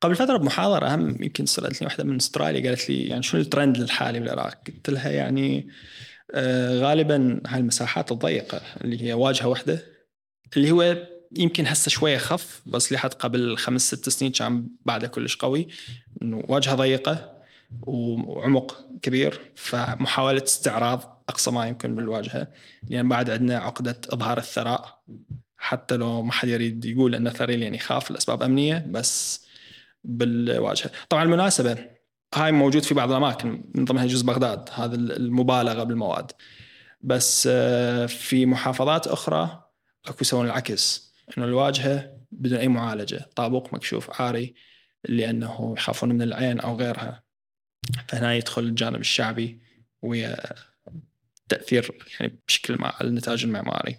قبل فترة بمحاضرة اهم يمكن سألتني واحدة من أستراليا قالت لي يعني شنو الترند الحالي بالعراق؟ قلت لها يعني آه غالبا هاي المساحات الضيقة اللي هي واجهة واحدة اللي هو يمكن هسه شوية خف بس لحد قبل خمس ست سنين كان بعده كلش قوي إنه واجهة ضيقة وعمق كبير فمحاولة استعراض أقصى ما يمكن بالواجهة لأن يعني بعد عندنا عقدة إظهار الثراء حتى لو ما حد يريد يقول إن الثريل يعني يخاف لأسباب أمنية بس بالواجهة. طبعا المناسبة هاي موجود في بعض الأماكن من ضمنها جزء بغداد هذا المبالغة بالمواد. بس آه، في محافظات أخرى أكو يسوون العكس إنه الواجهة بدون أي معالجة طابوق مكشوف عاري لأنه يخافون من العين أو غيرها. فهنا يدخل الجانب الشعبي ويا تأثير يعني بشكل مع النتاج المعماري.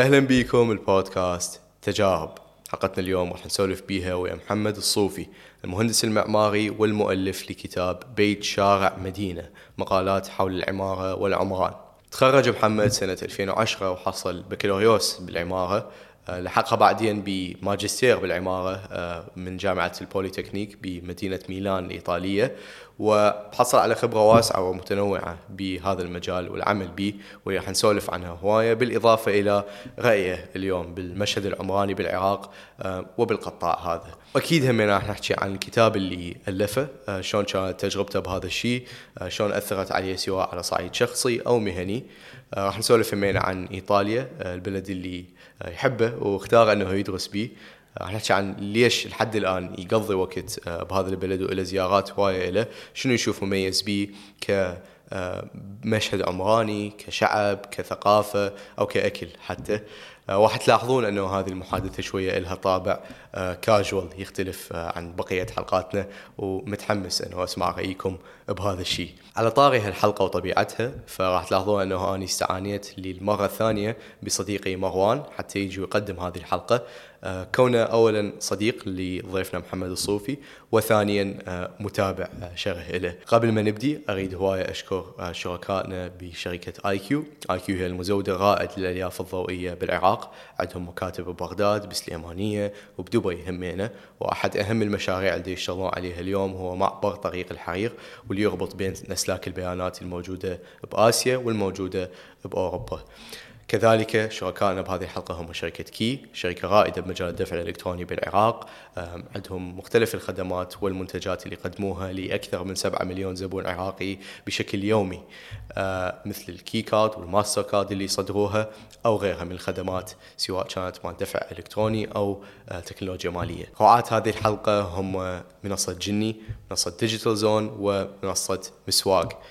أهلا بكم البودكاست تجارب. حلقتنا اليوم راح نسولف بيها ويا محمد الصوفي المهندس المعماري والمؤلف لكتاب بيت شارع مدينة مقالات حول العمارة والعمران. تخرج محمد سنة 2010 وحصل بكالوريوس بالعمارة. آه، لحقها بعدين بماجستير بالعمارة آه، من جامعة البوليتكنيك بمدينة ميلان الإيطالية. وحصل على خبرة واسعة ومتنوعة بهذا المجال والعمل به وراح نسولف عنها هواية بالإضافة إلى رأيه اليوم بالمشهد العمراني بالعراق آه، وبالقطاع هذا. أكيد هم راح نحكي عن الكتاب اللي ألفه شلون كانت تجربته بهذا الشيء شلون أثرت عليه سواء على صعيد شخصي أو مهني. راح نسولف همين عن إيطاليا البلد اللي يحبه واختار أنه يدرس به راح نحكي عن ليش لحد الآن يقضي وقت آه، بهذا البلد وإلى زيارات هوايه له. شنو يشوف مميز به ك مشهد عمراني كشعب كثقافة أو كأكل حتى. وراح تلاحظون أنه هذه المحادثة شوية لها طابع كاجوال آه، يختلف آه، عن بقية حلقاتنا ومتحمس أنه أسمع رأيكم بهذا الشيء. على طاري هالحلقة وطبيعتها فراح تلاحظون أنه أنا استعانيت للمرة الثانية بصديقي مروان حتى يجي ويقدم هذه الحلقة. آه، كونه اولا صديق لضيفنا محمد الصوفي وثانيا آه، متابع آه، شره له قبل ما نبدي أريد هواية أشكر شركائنا بشركة IQ. IQ هي المزود الرائد للألياف الضوئية بالعراق. عندهم مكاتب ببغداد بسليمانية وبدبي همينة. وأحد أهم المشاريع اللي يشتغلون عليها اليوم هو معبر طريق الحرير واللي يربط بين أسلاك البيانات الموجودة بآسيا والموجودة بأوروبا. كذلك شركائنا بهذه الحلقة هم شركة Qi شركة رائدة بمجال الدفع الإلكتروني بالعراق. عندهم مختلف الخدمات والمنتجات اللي يقدموها لأكثر من 7 مليون زبون عراقي بشكل يومي. مثل ال Qi Card وال MasterCard اللي يصدروها أو غيرها من الخدمات سواء كانت مال دفع إلكتروني أو تكنولوجيا مالية. رعاة هذه الحلقة هم منصة جني منصة Digital Zone ومنصة مسواق.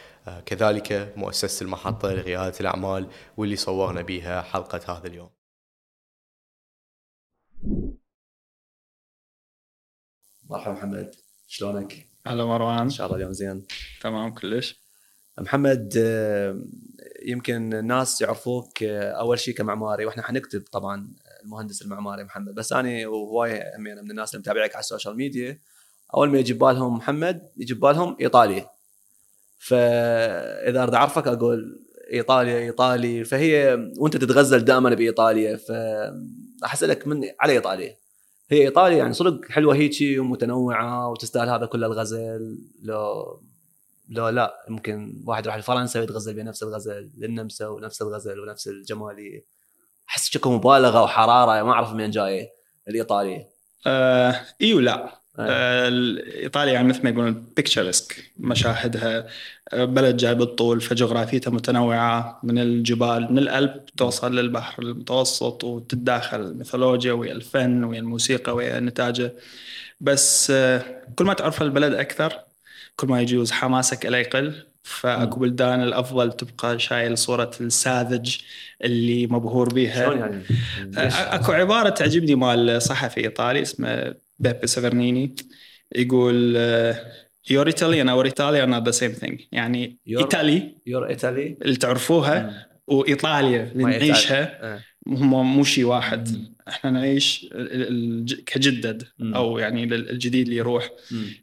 كذلك مؤسسة المحطة لريادة الأعمال واللي صورنا بها حلقة هذا اليوم. مرحبا محمد شلونك؟ هلا مروان. إن شاء الله اليوم زين. تمام كلش. محمد آه، يمكن الناس يعرفوك آه، أول شيء كمعماري وإحنا حنكتب طبعا المهندس المعماري محمد بس أنا وهواية من الناس اللي متابعك على السوشيال ميديا أول ما يجي بالهم محمد يجي بالهم إيطالي. فإذا أريد أعرفك أقول إيطاليا إيطالي. فهي وأنت تتغزل دائما بإيطاليا. فاحسلك من على إيطاليا. هي إيطاليا يعني صدق حلوة هيجي ومتنوعة وتستاهل هذا كل الغزل. لو لو لا ممكن واحد يروح لفرنسا ويتغزل بنفس الغزل للنمسا ونفس الغزل ونفس الجمالية. أحس شكو مبالغة وحرارة ما أعرف من جاية الايطاليه آه اي ولا. ايطاليا يعني مثل ما يقولون بيكتشرسك مشاهدها آه، بلد جاي بالطول فجغرافيتها متنوعة من الجبال من الألب توصل للبحر المتوسط وتتداخل الميثولوجيا ويا الفن ويا الموسيقى ويا نتاجه. بس آه، كل ما تعرف البلد أكثر كل ما يجوز حماسك لا يقل. فأكو بلدان الأفضل تبقى شايل صورة الساذج اللي مبهور بها شلون يعني؟ أكو عبارة تعجبني مال صحفي إيطالي اسمه بيبي سيفرنيني يقول your Italy and our Italia not the same thing يعني Italy your Italy اللي تعرفوها وإيطاليا اللي نعيشها هم مو شيء واحد. إحنا نعيش كجدد. أو يعني الجديد اللي يروح.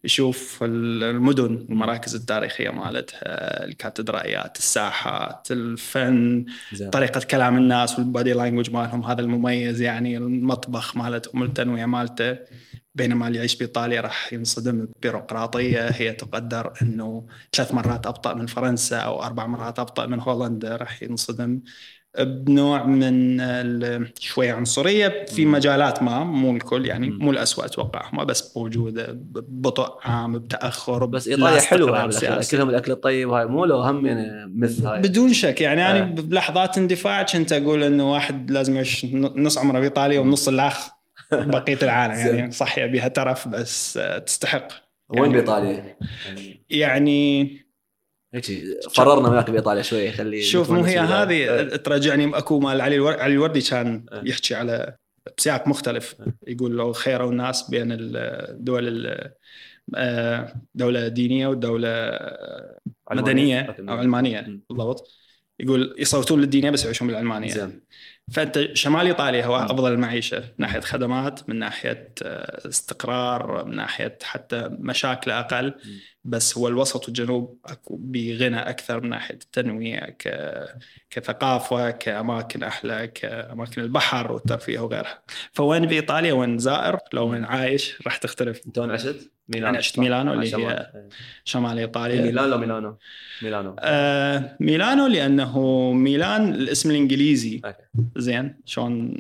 يشوف ال- المدن المراكز التاريخية مالتها الكاتدرائيات الساحات الفن زين طريقة كلام الناس والبادي لانجوج مالهم هذا المميز يعني المطبخ مالتهم التنويع مالته بينما اللي يعيش بإيطاليا راح ينصدم ببيروقراطية هي تقدر إنه ثلاث مرات أبطأ من فرنسا أو أربع مرات أبطأ من هولندا راح ينصدم بنوع من شوية عنصرية في. مجالات ما مو الكل يعني. مو الاسوء أتوقع ما بس موجودة ببطء عام بتأخر بس بالأكل. سياسي. أكلهم الأكل الطيب هاي مو لو هم يعني مثل هاي بدون شك يعني آه. أنا بلحظات اندفاع كنت أقول إنه واحد لازم يعيش نص عمره بإيطاليا ونص الأخ بقية العالم يعني صح بها ترف بس تستحق وين يعني- بإيطاليا؟ يعني يعني فررنا وياك بإيطاليا شوي خلي شوف مو هي. هذه إيه. ترجعني أكو مال علي الور- علي الوردي كان آه. يحكي على بسياق مختلف يقول لو خيروا الناس بين الدول ال- آه، دولة دينية ودولة. مدنية. أو علمانية. بالضبط يقول يصوتون للدينية بس يعيشون بالعلمانية زين فانت شمال إيطاليا هو أفضل المعيشة من ناحية خدمات من ناحية آه، استقرار من ناحية حتى مشاكل أقل. بس هو الوسط والجنوب بغنى أكثر من ناحية التنويع ك... كثقافة كأماكن أحلى كأماكن البحر والترفيه وغيرها. فوين بايطاليا وين زائر؟ لو وين عايش راح تختلف. أنت وين عشت؟ ميلانو أنا عشت ميلانو اللي شمال. هي إيه. شمال ايطاليا ميلان لو ميلانو؟ ميلانو آه ميلانو لأنه ميلان الاسم الإنجليزي أوكي. زين شلون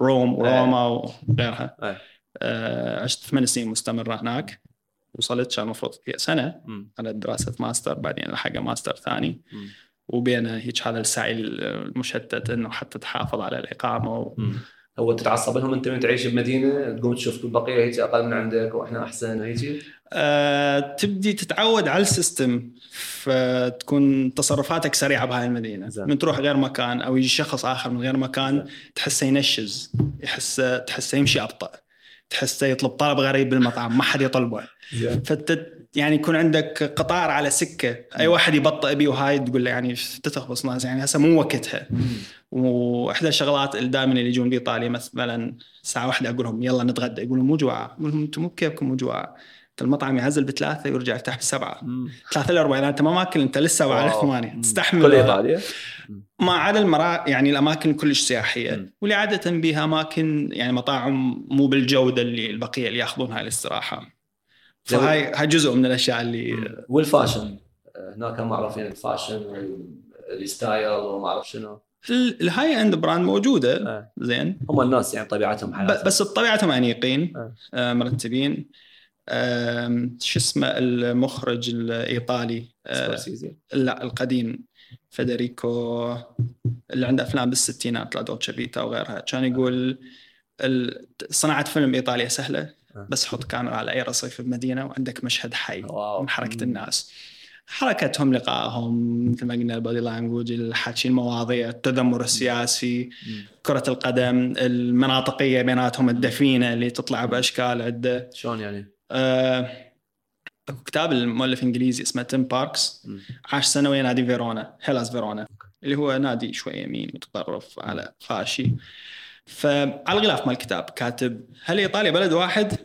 Rome وروما وغيرها أي. آه عشت ثمان سنين مستمره هناك وصلت كان المفروض سنة مم. على دراسة ماستر بعدين لحق ماستر ثاني مم. وبين هيك هذا السعي المشتت إنه حتى تحافظ على الإقامة و... مم. هو تتعصب لهم انت من تعيش بمدينة تقوم تشوف البقيه هيك أقل من عندك وإحنا أحسن وهيك آه، تبدي تتعود على ال system فتكون تصرفاتك سريعة بهاي المدينة. زين. من تروح غير مكان أو يجي شخص آخر من غير مكان تحسه ينشز يحس تحسه يمشي أبطأ تحسه يطلب طلب غريب بالمطعم ما حد يطلبه. فانت يعني يكون عندك قطار على سكة أي واحد يبطئ بيه وهاي تقول له يعني تتخبص ناس يعني هسه مو وقتها. وإحدى الشغلات اللي دائما اللي يجون بإيطاليا مثلا الساعة واحدة أقول لهم يلا نتغدى. يقولون مو جوعة. أقول لهم أنتم مو بكيفكم مو جوعة. المطعم يعزل بثلاثة ويرجع يفتح بسبعة. ثلاثة لأربعة إذا أنت ما ماكل أنت لسه على مم. تستحمل كل إيطاليا؟ ما عدا المرا يعني الأماكن كلش سياحية. مم. واللي عادة بها أماكن يعني مطاعم مو بالجودة اللي البقية اللي ياخذون هاي الاستراحة زين. فهاي هاي جزء من الأشياء اللي وال fashion؟ هناك هم معروفين ال fashion وال style وما أعرف شنو. ال high-end brand موجودة آه. زين هم الناس يعني طبيعتهم حياتهم بس بطبيعتهم أنيقين آه. آه، مرتبين آم، شو اسمه المخرج الإيطالي آه، لا القديم فederico اللي عنده أفلام بالستينات لا دوتشا فيتا وغيرها كان يقول صناعة فيلم إيطاليا سهلة آه. بس حط كاميرا على أي رصيف بمدينة وعندك مشهد حي من حركة. الناس حركتهم لقائهم مثل ما قلنا البودي لانجوج الحكي المواضيع التذمر السياسي مم. كرة القدم المناطقية بيناتهم الدفينة اللي تطلع بأشكال عدة شلون يعني؟ آه، كتاب المؤلف الإنجليزي اسمه تيم باركس مم. عاش سنة ويا نادي فيرونا هيلاس فيرونا اللي هو نادي شوي يمين متطرف على فاشي فعلى الغلاف مال الكتاب كاتب هل إيطاليا بلد واحد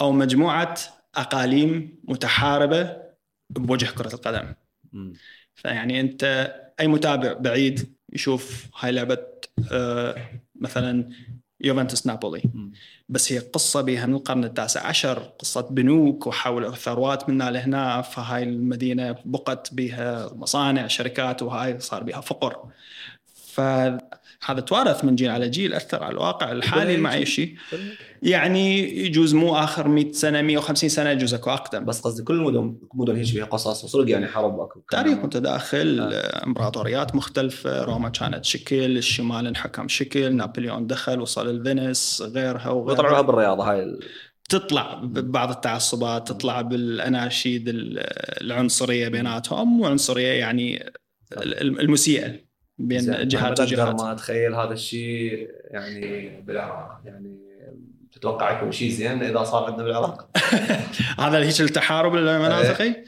أو مجموعة أقاليم متحاربة بوجه كرة القدم. فيعني أنت أي متابع بعيد يشوف هاي لعبة آه، مثلا يوفنتوس نابولي. بس هي قصة بها من القرن التاسع عشر قصة بنوك وحول ثروات منا لهنا فهاي المدينة بقت بها مصانع شركات وهاي صار بها فقر فهذا توارث من جيل على جيل أثر على الواقع الحالي المعيشي. يعني يجوز مو آخر 100 سنة 150 سنة يجوز أكو أقدم. بس قصدي كل المدن مدن هيك فيها قصص وصدق يعني حرب أكو. تاريخ متداخل آه. امبراطوريات مختلفة روما كانت شكل الشمال انحكم شكل نابليون دخل وصل الفينيس غيرها وغيرها. بالرياضه هاي ال- تطلع ببعض التعصبات تطلع بالأناشيد ال- العنصرية بيناتهم وعنصريه يعني ال- المسيئة. بين جهات وجهات. ما اتخيل هذا الشيء يعني بالعراق يعني تتوقع يكون شيء زين إذا صار عندنا بالعراق. هذا هيك التحارب المناطقي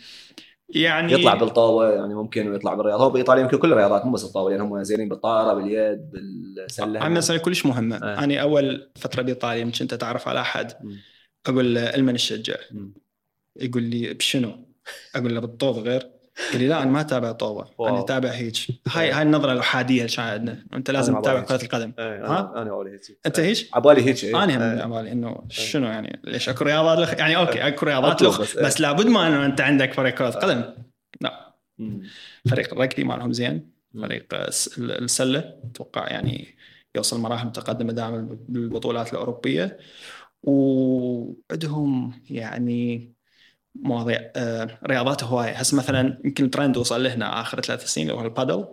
يعني يطلع بالطاوه يعني ممكن ويطلع بالرياض هو بإيطاليا يمكن كل الرياضات مو بس الطاوه يعني هم زينين بالطائرة باليد بالسلة. أنا مسألة كلش مهمه آه. أنا أول فترة بإيطاليا كنت انت تعرف على أحد. أقول له المن الشجاع. مم. يقول لي بشنو؟ أقول له بالطوب غير. قال لي لا أنا ما أتابع طوبه. أنا أتابع هيك هاي هاي النظرة الأحادية اللي كان عندنا انت لازم تتابع عبالي كرة القدم إيه ها؟ أنا اولي هيك أنت هيك؟ عبالي هيك إيه. أنا هم إيه. على بالي إنه شنو يعني ليش أكو رياضات لخ... يعني أوكي أكو رياضات لخ... بس، إيه. بس لابد ما إنه أنت عندك فريق كرة قدم لا مم. فريق الركضي مالهم زين. فريق الس- السلة أتوقع يعني يوصل مراحل متقدمة دائما بالبطولات الأوروبية وعندهم يعني مواضيع آه، رياضات هواية. هسه مثلا يمكن ترند وصل لهنا آخر ثلاث سنين اللي هو البادل.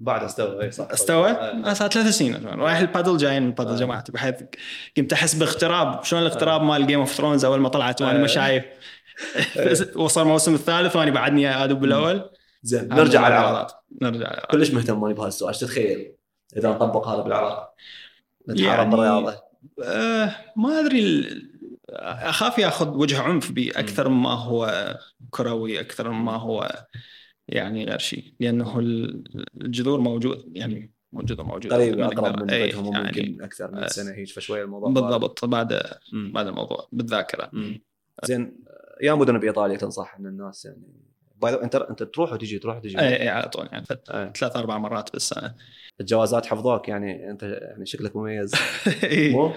بعد استوى اي صح. استوى؟ إيه. صار ثلاث سنين. رايح البادل جايين من البادل آه. جماعتي. بحيث كنت أحس باغتراب شلون الاغتراب مال Game of Thrones أول ما طلعت وأنا آه. ما شايف وصل الموسم الثالث وأنا بعدني أدبي بالأول. زين نرجع على العراق. نرجع على كلش مهتم أنا بهالسؤال إيش تتخيل؟ إذا نطبق هذا بالعراق. نتحارب يعني- بالرياضة. آه ما أدري أخاف ياخذ وجه عنف بي أكثر ما هو كروي أكثر ما هو يعني غير شيء لأنه ال- الجذور موجود يعني موجودة موجودة قريب أقرب من إيه، بدهم يعني ممكن أكثر من سنة هيك فشوية الموضوع بالضبط بعد. بعد الموضوع بالذاكرة. زين يا مدن بايطاليا تنصح إن الناس يعني باي أنت أنت تروح وتجي تروح وتجي اي اي على طول يعني فت- إيه. ثلاث أربع مرات بالسنة الجوازات حفظوك يعني أنت يعني شكلك مميز إيه. مو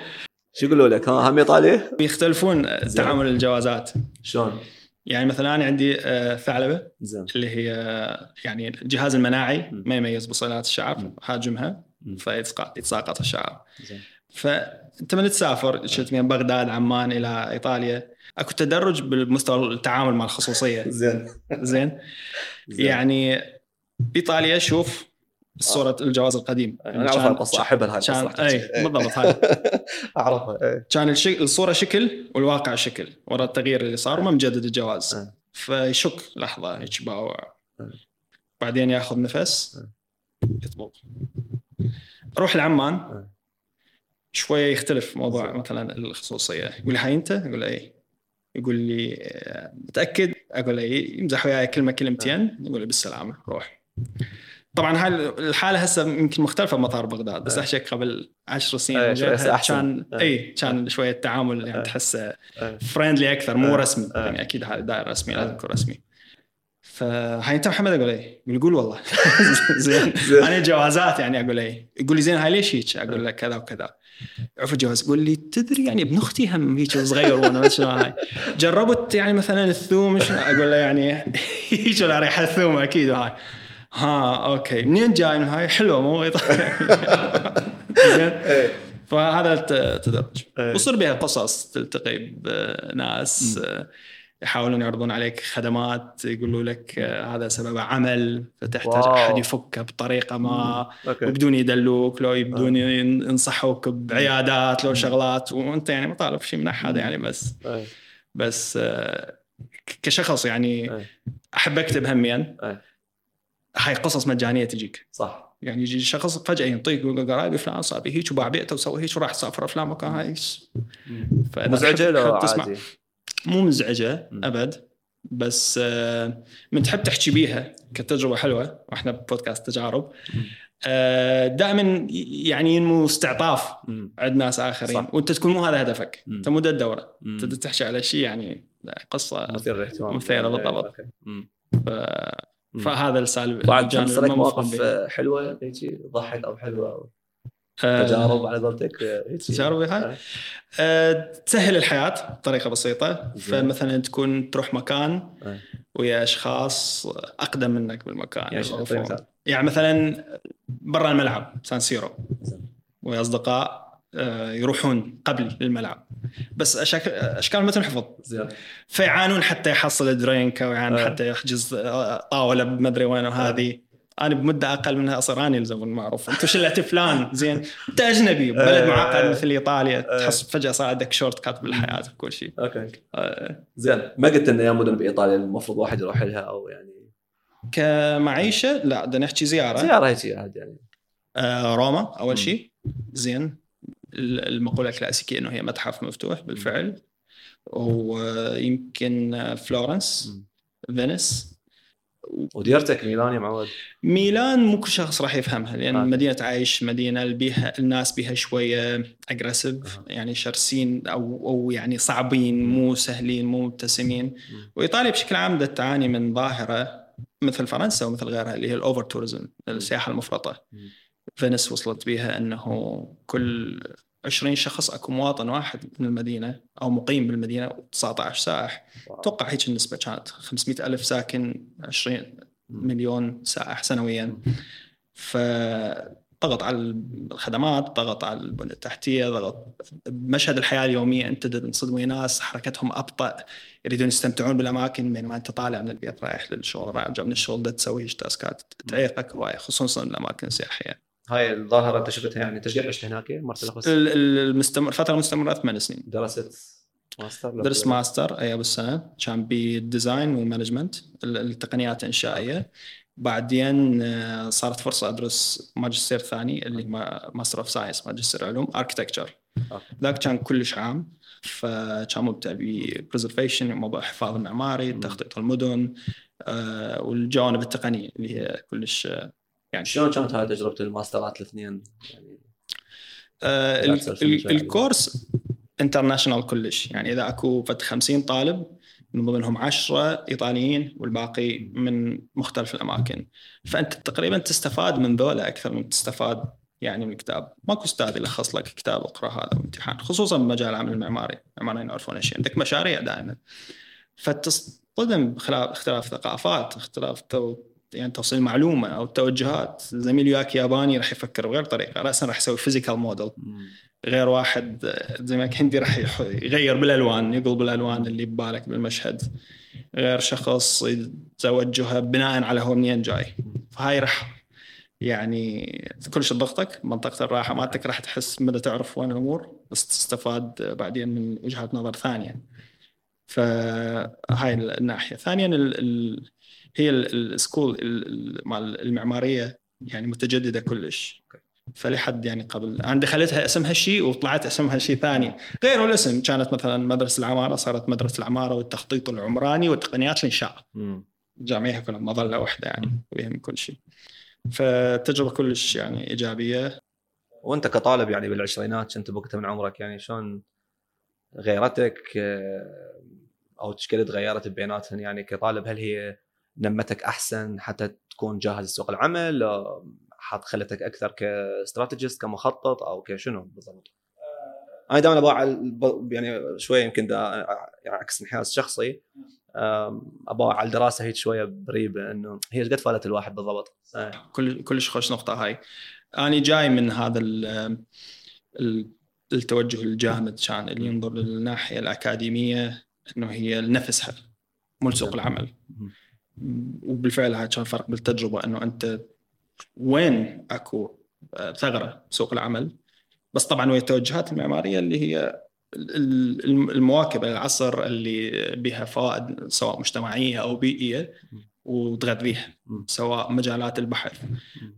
شو يقولوا لك؟ ها هم ايطالي بيختلفون تعامل الجوازات. شلون؟ يعني مثلا أنا عندي آه، ثعلبة زين. اللي هي يعني الجهاز المناعي. ما يميز بصيلات الشعر. هاجمها. فيتساقط يتساقط الشعر. زين. فانت من تسافر؟ شفت من بغداد عمان إلى إيطاليا. أكو تدرج بالمستوى التعامل مع الخصوصية. زين. زين. زين. يعني بايطاليا شوف صورة الجواز القديم أنا أعرف القصة أحبها هاي كان أي بالضبط هاي أعرفها إيه. كان. الصورة شكل والواقع شكل ورا التغيير اللي صار وما مجدد الجواز أه. فيشك لحظة هيك باوع. بعدين ياخذ نفس. يطبق أروح لعمان. شوية يختلف موضوع. مثلا الخصوصية يقول لي هاي أنت؟ أقول أي يقول لي آه، متأكد؟ أقول أي يمزح وياي كلمة كلمتين يقول لي بالسلامة روح طبعا هاي الحالة هسه يمكن مختلفة بمطار بغداد بس أه. أحكي قبل عشر سنين أحسن. كان. اي كان شوية التعامل يعني. تحسه. friendly أكثر مو. رسمي. يعني أكيد هذا داير رسمي. لازم يكون رسمي فهاي أنت محمد أقول إيه يقول قول والله زين. أنا جوازات يعني أقول إيه يقول لي زين هاي ليش هيك أقول له كذا وكذا عرف الجواز يقول لي تدري يعني ابن أختي هم هيك صغير وأنا ما شنو هاي جربت يعني مثلا الثوم أقول له يعني هيك ريحة الثوم أكيد هاي ها أوكي. منين جاي من هاي؟ حلوة مو زين. إيه. فهذا التدرج إيه. وصير بها قصص تلتقي بناس آه، يحاولون يعرضون عليك خدمات يقولوا لك آه، هذا سبب عمل فتحتاج واو. أحد يفكه بطريقة ما. وبدون يدلوك لو يبدون ينصحوك بعيادات لو شغلات. وأنت يعني مطالب شيء من أحد يعني بس. إيه. بس آه، كشخص يعني. احب اكتب هميا إيه. هاي قصص مجانية تجيك. صح. يعني يجي شخص فجأة ينطيك يقول قرايبي فلان صار هيك وباع بيته وسوى هيك وراح سافر فلان مكان هاي. مزعجة لو عادي؟ مو مزعجة. أبد بس آه، من تحب تحكي بيها كتجربة حلوة وإحنا بودكاست تجارب. دائما يعني ينمو استعطاف. عند ناس آخرين. صح. وأنت تكون مو هذا هدفك. مم. أنت مو الدورة. تبدا تحكي على شيء يعني قصة مثير للاهتمام. مثيرة بالضبط. فهذا السالب الجانب حصلك المفهوم مواقف حلوة هيجي تضحك أو حلوة أو آه، تجارب على قولتك. تجارب هاي آه. آه، تسهل الحياة بطريقة بسيطة. فمثلا تكون تروح مكان آه. ويا أشخاص أقدم منك بالمكان يعني مثال. يعني مثلا برا الملعب سان سيرو. ويا أصدقاء يروحون قبل للملعب بس. أشكال مثل حفظ زين. فيعانون حتى يحصل drink أو يعانون آه. حتى يحجز آه، طاولة بمدري وين وهذه أنا بمدة أقل منها اصير أنا يلزم المعروف انت شلت فلان زين. أنت أجنبي ببلد آه. معقد مثل إيطاليا آه. تحس فجأة صار عندك shortcut بالحياة وكل شيء. أوكي. آه، زين. ما قلت إن يا مدن بإيطاليا المفروض واحد يروح لها أو يعني. كمعيشة لا بدنا نحكي زيارة. زيارة هيك يعني. آه، روما. أول شيء. زين. المقولة الكلاسيكية إنه هي متحف مفتوح بالفعل. ويمكن آه، فلورنس. فينيس. وديرتك ميلان يا معود؟ ميلان مو كل شخص راح يفهمها لأن آه. مدينة عايش مدينة بيها الناس بيها شوية aggressive أها. يعني شرسين أو أو يعني صعبين مو سهلين مو مبتسمين. وإيطاليا بشكل عام بدها تعاني من ظاهرة مثل فرنسا ومثل غيرها اللي هي ال over tourism السياحة المفرطة. مم. فينيس وصلت بيها إنه كل 20 شخص أكو مواطن واحد من المدينة أو مقيم بالمدينة و19 سائح. أتوقع هيك النسبة كانت. 500 ألف ساكن 20 مليون سائح سنويا. فضغط على الخدمات ضغط على البنى التحتية ضغط بمشهد الحياة اليومية أنت تنصدم ويا ناس حركتهم أبطأ. يريدون يستمتعون بالأماكن بينما أنت طالع من البيت رايح للشغل راجع من الشغل تسوي task ات تعيقك هواية خصوصا الأماكن السياحية. هاي الظاهرة أنت شفتها يعني قد عشت هناك؟ مرت الاخص ال- ال- المستمر الفترة المستمره ثمان سنين. درست ماستر؟ درست؟ ماستر اي بالسنة. كان بال design وال management ال- التقنيات الإنشائية. بعدين آه، صارت فرصة أدرس ماجستير ثاني اللي ما Master of Science ماجستير علوم architecture. ذاك كان كلش عام فكان مبدع بـ preservation موضوع الحفاظ المعماري. تخطيط المدن آه، والجوانب التقنية اللي هي كلش آه، يعني شلون كانت هاي تجربة الماسترات الاثنين؟ يعني آه،. الكورس international كلش. يعني إذا أكو فد 50 طالب من ضمنهم 10 إيطاليين والباقي من مختلف الأماكن. فأنت تقريبا تستفاد من ذولا أكثر من تستفاد يعني من الكتاب. ماكو أستاذ يلخص لك كتاب اقرا هذا امتحان خصوصا بمجال العمل المعماري المعماريين يعرفون شيء عندك مشاريع دائما. فتصطدم بخلاف اختلاف ثقافات اختلاف يعني توصيل معلومة أو توجهات. زميل وياك ياباني راح يفكر بغير طريقة راسا راح يسوي physical model غير واحد زي ما هندي راح يغير بالألوان يقلب الالوان اللي ببالك بالمشهد. غير شخص توجهه بناء على هو منين جاي. فهاي راح يعني كلش تضغطك منطقة الراحة مالتك راح تحس مدى تعرف وين الأمور بس تستفاد بعدين من وجهات نظر ثانية. فهاي الناحية. ثانيا ال ال هي ال- السكول ال- ال- مال المعمارية يعني متجددة كلش. فلحد يعني قبل أنا دخلتها اسمها شيء وطلعت اسمها شيء ثاني. غير الاسم كانت مثلا مدرسة العمارة صارت مدرسة العمارة والتخطيط العمراني وتقنيات الإنشاء. جامعيها كلها مظلة واحدة يعني من كل شيء. فتجربة كلش يعني إيجابية. وأنت كطالب يعني بالعشرينات كنت بوقتها من عمرك؟ يعني شلون غيرتك آه، أو تشكيله تغيرت بيناتهم؟ يعني كطالب هل هي نمتك أحسن حتى تكون جاهز لسوق العمل حط خلتك أكثر كاستراتيجيست كمخطط أو كشنو بالضبط؟ أنا دائما أبغى يعني شوية يمكن دا عكس انحياز شخصي أبغى على الدراسة هيك شوية بريبة إنه هي إيش قد فادت الواحد بالضبط؟ آه. كل كلش خوش نقطة هاي أنا جاي من هذا ال- ال- التوجه الجامد كان اللي ينظر للناحية الأكاديمية إنه هي لنفسها مو لسوق العمل مم. وبالفعل هذا كان فرق بالتجربة إنه أنت وين أكو آه، ثغرة بسوق العمل بس طبعا وهي التوجهات المعمارية اللي هي ال- ال- المواكبة للعصر اللي بها فوائد سواء مجتمعية أو بيئية وتغذيها. سواء مجالات البحث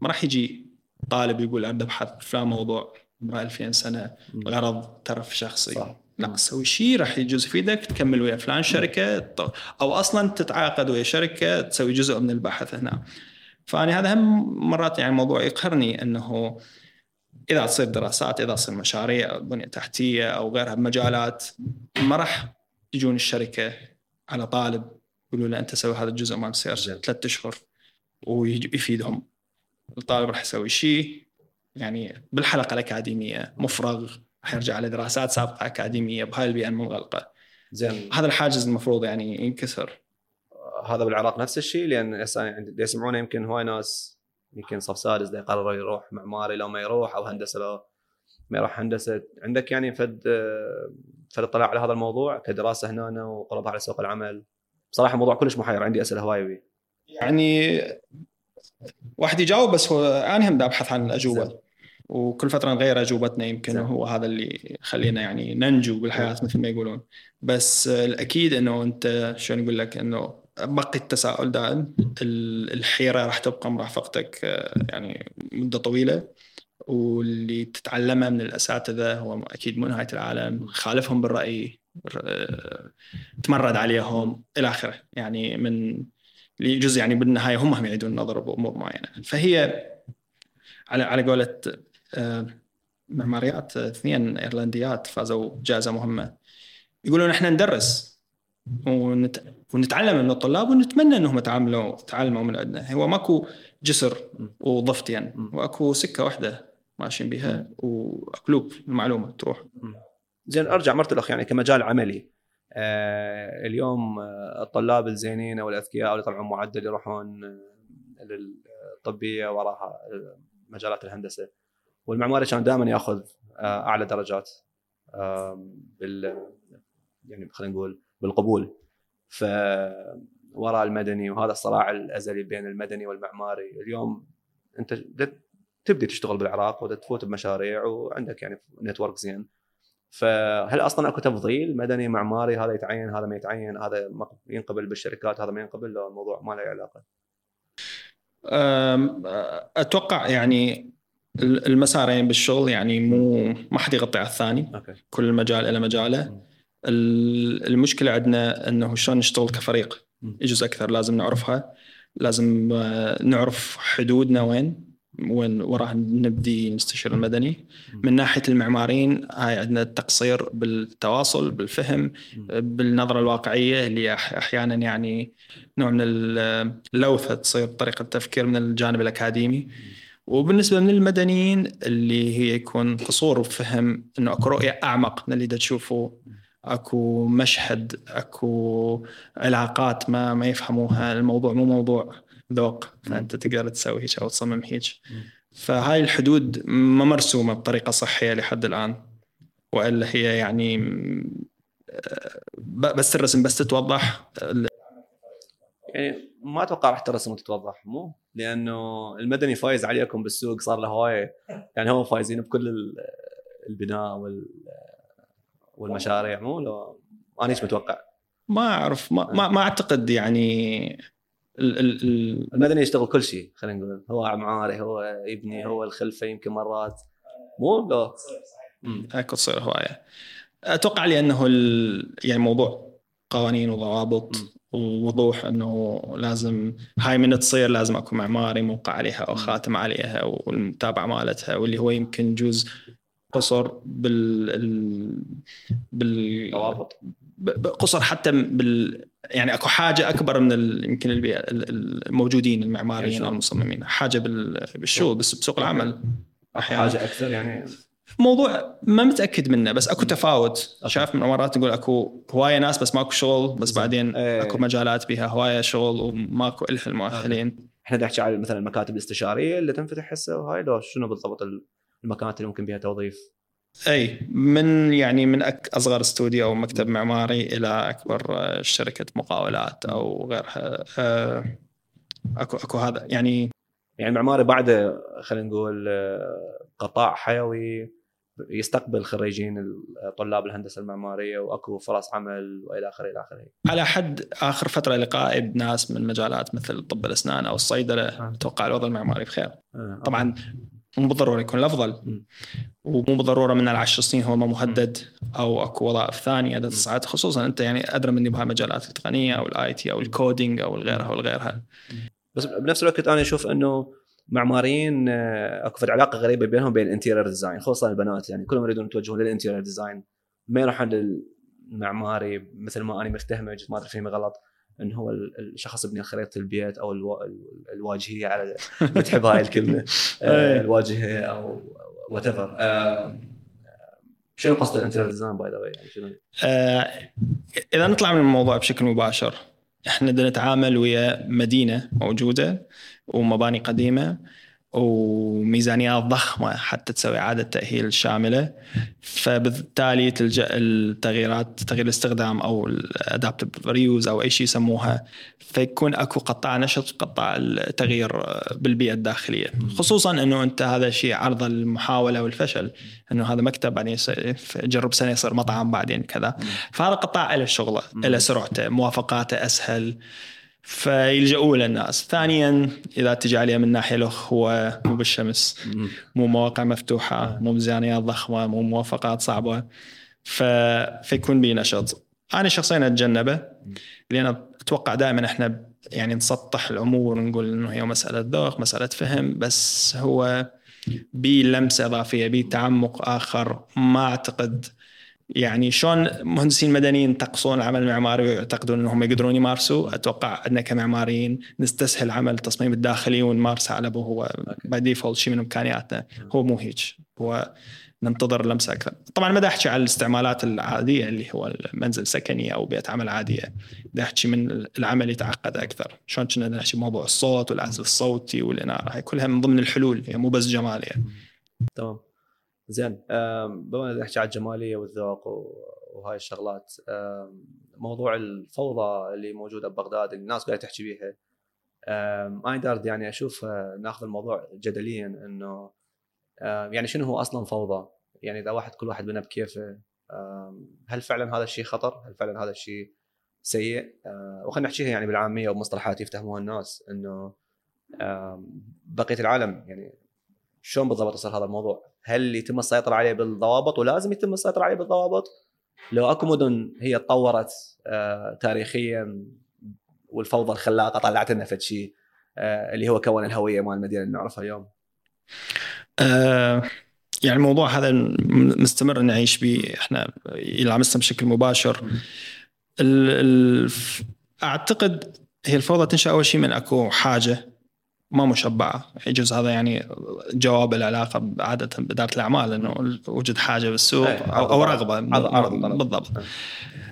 ما راح يجي طالب يقول ابدا أبحث في فلان موضوع ب 2000 سنة. غرض ترف شخصي صح. لا. تسوي شيء راح يجوز يفيدك تكمل ويا فلان شركة أو أصلا تتعاقد ويا شركة تسوي جزء من البحث هنا فأنا هذا هم مرات يعني موضوع يقهرني إنه إذا تصير دراسات إذا تصير مشاريع بنية تحتية أو غيرها بمجالات ما راح يجون الشركة على طالب يقولوا له أنت سوي هذا الجزء مال زين. ثلاث أشهر ويفيدهم الطالب راح يسوي شيء يعني بالحلقة الأكاديمية مفرغ راح يرجع لدراسات سابقة أكاديمية بهاي البيئة المنغلقه زين. هذا الحاجز المفروض يعني ينكسر. هذا بالعراق نفس الشيء لأن يعني اللي يسمعونه يمكن هواي ناس يمكن صف سادس يقرر يروح معماري لو ما يروح أو هندسة لو ما يروح هندسة. عندك يعني فد فد اطلاع على هذا الموضوع كدراسة هنا وقربها على سوق العمل؟ بصراحة موضوع كلش محير عندي أسئلة هواي بيه يعني واحد يجاوب بس هو أنا هم أبحث عن الأجوبة. وكل فترة نغير أجوبتنا يمكن زين. هو هذا اللي يخلينا يعني ننجو بالحياة مثل ما يقولون. بس الأكيد إنه أنت شلون يقول لك إنه بقي التساؤل دائم ال- الحيرة راح تبقى مرافقتك آه، يعني مدة طويلة. واللي تتعلمه من الأساتذة هو أكيد مو نهاية العالم خالفهم بالرأي آه، تمرد عليهم إلى آخره. يعني من لجزء يعني بالنهاية هم هم يعيدون النظر بأمور معينة. فهي على على قولة معماريات اثنين إيرلنديات فازوا جائزه مهمة. يقولون إحنا ندرس ونت... ونتعلم من الطلاب ونتمنى إنهم يتعاملوا تعلموا من عندنا. هو ماكو جسر وضفتين وأكو سكة واحدة ماشيين بها واكلوب المعلومة تروح. زين أرجع مرة الاخ يعني كمجال عملي. آه اليوم آه، الطلاب الزينين أو الأذكياء اللي يطلعون معدل يروحون آه، للطبية وراها آه، مجالات الهندسة. والمعماري كان دائما ياخذ آه، أعلى درجات بال يعني خلينا نقول بالقبول. ف وراء المدني وهذا الصراع الأزلي بين المدني والمعماري اليوم أنت تبدي تشتغل بالعراق وتفوت بمشاريع وعندك يعني نتورك زين. فهل أصلا أكو تفضيل؟ مدني معماري هذا يتعين هذا ما يتعين هذا ينقبل بالشركات هذا ما ينقبل الموضوع ما له علاقة. أتوقع يعني المسارين بالشغل يعني مو ما حد يغطي على الثاني. أوكي. كل مجال له مجاله. المشكلة عندنا إنه شلون نشتغل كفريق. يجوز أكثر لازم نعرفها. لازم آه، نعرف حدودنا وين وين وراه نبدي نستشير المدني. من ناحية المعماريين هاي عندنا تقصير بالتواصل بالفهم بالنظرة الواقعية اللي أحيانا يعني نوع من اللوثة تصير طريقه التفكير من الجانب الأكاديمي. وبالنسبة من المدنيين اللي هي يكون قصور وفهم إنه أكو رؤية أعمق من اللي دا تشوفه أكو مشهد أكو علاقات ما ما يفهموها الموضوع مو موضوع ذوق فأنت تقدر تسوي هيك أو تصمم هيك. فهاي الحدود ما مرسومة بطريقة صحية لحد الآن وإلا هي يعني بس الرسم بس تتوضح. يعني ما أتوقع راح ترسم وتتوضح مو؟ لأنه المدني فايز عليكم بالسوق صار له هواية. يعني هم فايزين بكل البناء وال والمشاريع. مو لو أنا إيش متوقع؟ ما أعرف. ما, ما, ما أعتقد يعني ال ال ال المدني يشتغل كل شيء خلينا نقول. هو معماري هو يبني هو الخلفة يمكن مرات. مو لو اكو تصير هواية. أتوقع لأنه يعني موضوع قوانين وضوابط ووضوح إنه لازم هاي من تصير لازم اكو معماري موقع عليها أو خاتم عليها والمتابعة مالتها واللي هو يمكن جزء قصر بال بال قصر حتى بال يعني أكو حاجة أكبر من ال... يمكن البيئة الموجودين المعماريين أو المصممين حاجة بال... بالشغل بس بسوق العمل. أحيانا. حاجة أكثر يعني موضوع ما متأكد منه بس أكو تفاوت. شايف من مرات نقول أكو هواية ناس بس ماكو شغل بس بعدين إيه. أكو مجالات بها هواية شغل وماكو إلها المؤهلين. إحنا نحكي على مثلا المكاتب الاستشارية اللي تنفتح هسه وهاي لو شنو بالضبط المكانات اللي ممكن بها توظيف؟ إي من يعني من أك أصغر استوديو أو مكتب معماري إلى أكبر آه، شركة مقاولات أو غيرها. آه، اكو أكو هذا يعني يعني المعماري بعده خلينا نقول آه، قطاع حيوي يستقبل خريجين طلاب الهندسة المعمارية وأكو فرص عمل وإلى آخره إلى آخره. على حد آخر فترة لقائي بناس من مجالات مثل طب الأسنان أو الصيدلة أتوقع الوضع المعماري بخير. طبعا مو بالضروره يكون الأفضل. ومو بالضرورة من العشر سنين هو ما مهدد أو أكو وظائف ثانية تصعد. خصوصا أنت يعني أدرى مني بهالمجالات التقنية أو الـ IT أو الـ coding أو الغيرها والغيرها. بس بنفس الوقت أنا أشوف إنه معماريين آه، اكو علاقة غريبة بينهم بين الـ interior design خصوصا البنات يعني كلهم يريدون يتوجهون للـ interior design ما يروحون للمعماري مثل ما أنا مفتهمه ما أدري فهمي غلط انه هو الشخص يبني خريطه البيت أو الواجهة على بتحب هاي الكلمة. آه، إيه. الواجهه أو whatever آه، شنو قصد الـ interior design by the way إذا نطلع من الموضوع بشكل مباشر إحنا بدنا نتعامل ويا مدينة موجودة. ومباني قديمة وميزانيات ضخمة حتى تسوي إعادة تأهيل شاملة. فبالتالي تلجأ التغييرات تغيير الاستخدام أو الأدابتيف ريوز أو أي شيء يسموها. فيكون أكو قطاع نشط قطاع التغيير بالبيئة الداخلية. خصوصا إنه أنت هذا شيء عرضة للمحاولة والفشل. إنه هذا مكتب بعدين جرب سنة يصير مطعم بعدين كذا. فهذا قطاع له شغله له سرعته موافقاته أسهل. فيلجؤوا له الناس. ثانيا إذا تجي عليه من ناحية له هو مو بالشمس. مو مواقع مفتوحة مو ميزانيات ضخمة مو موافقات صعبة. ف... فيكون به نشاط. أنا شخصيا أتجنبه لأن أتوقع دائما إحنا يعني نسطح الأمور ونقول إنه هي مسألة ذوق مسألة فهم بس هو بلمسه إضافية بتعمق آخر. ما أعتقد يعني شلون مهندسين مدنيين ينتقصون العمل المعماري ويعتقدون إنهم يقدرون يمارسوا؟ أتوقع ان كمعماريين نستسهل عمل التصميم الداخلي ونمارسه على هو by default شيء من امكانياتنا هو مو هيك. هو ننتظر لمسة أكثر. طبعا ما أحكي على الاستعمالات العادية اللي هو المنزل سكني أو بيئة عمل عادية. دا أحكي من العمل يتعقد أكثر. شلون كنا نحكي موضوع الصوت والعزل الصوتي والإنارة. هاي كلها من ضمن الحلول. هي مو بس جمال يعني. تمام. زين بما نحكي على الجمالية والذوق وهاي الشغلات موضوع الفوضى اللي موجودة ببغداد اللي الناس قاعدة تحكي بيها أنا دارد يعني أشوف آه، ناخذ الموضوع جدليا إنه يعني شنو هو أصلا فوضى؟ يعني إذا واحد كل واحد بنا بكيفه هل فعلا هذا الشيء خطر؟ هل فعلا هذا الشيء سيء؟ آه، وخلينا نحكيها يعني بالعامية وبمصطلحات يفهموها الناس إنه بقية العالم يعني شلون بالضبط يصير هذا الموضوع؟ هل يتم السيطرة عليه بالضوابط ولازم يتم السيطرة عليه بالضوابط؟ لو أكو مدن هي تطورت آه، تاريخيا والفوضى الخلاقة طلعت لنا فد شيء آه، اللي هو كون الهوية مال المدينة اللي نعرفها اليوم. آه، يعني الموضوع هذا مستمر نعيش به إحنا يلامسنا بشكل مباشر ال ال أعتقد هي الفوضى تنشأ أول شيء من أكو حاجة ما مشبعة يجوز هذا يعني جواب العلاقة عادة باداره الأعمال إنه وجد حاجة بالسوق إيه، أو, رغبة. بالضبط إيه.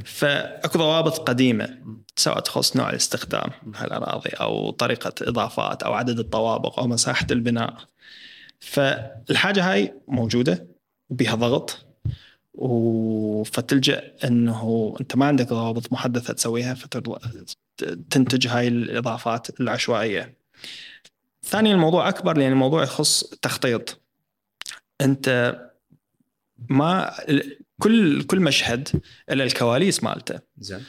فأكو ضوابط قديمة سواء تخص نوع الاستخدام هالاراضي أو طريقة إضافات أو عدد الطوابق أو مساحة البناء فالحاجة هاي موجودة وبها ضغط و- فتلجأ إنه أنت ما عندك ضوابط محدثة تسويها فتنتج هاي الإضافات العشوائية. ثانيا الموضوع أكبر لأن الموضوع يخص تخطيط. أنت ما كل كل مشهد الا الكواليس مالته. زين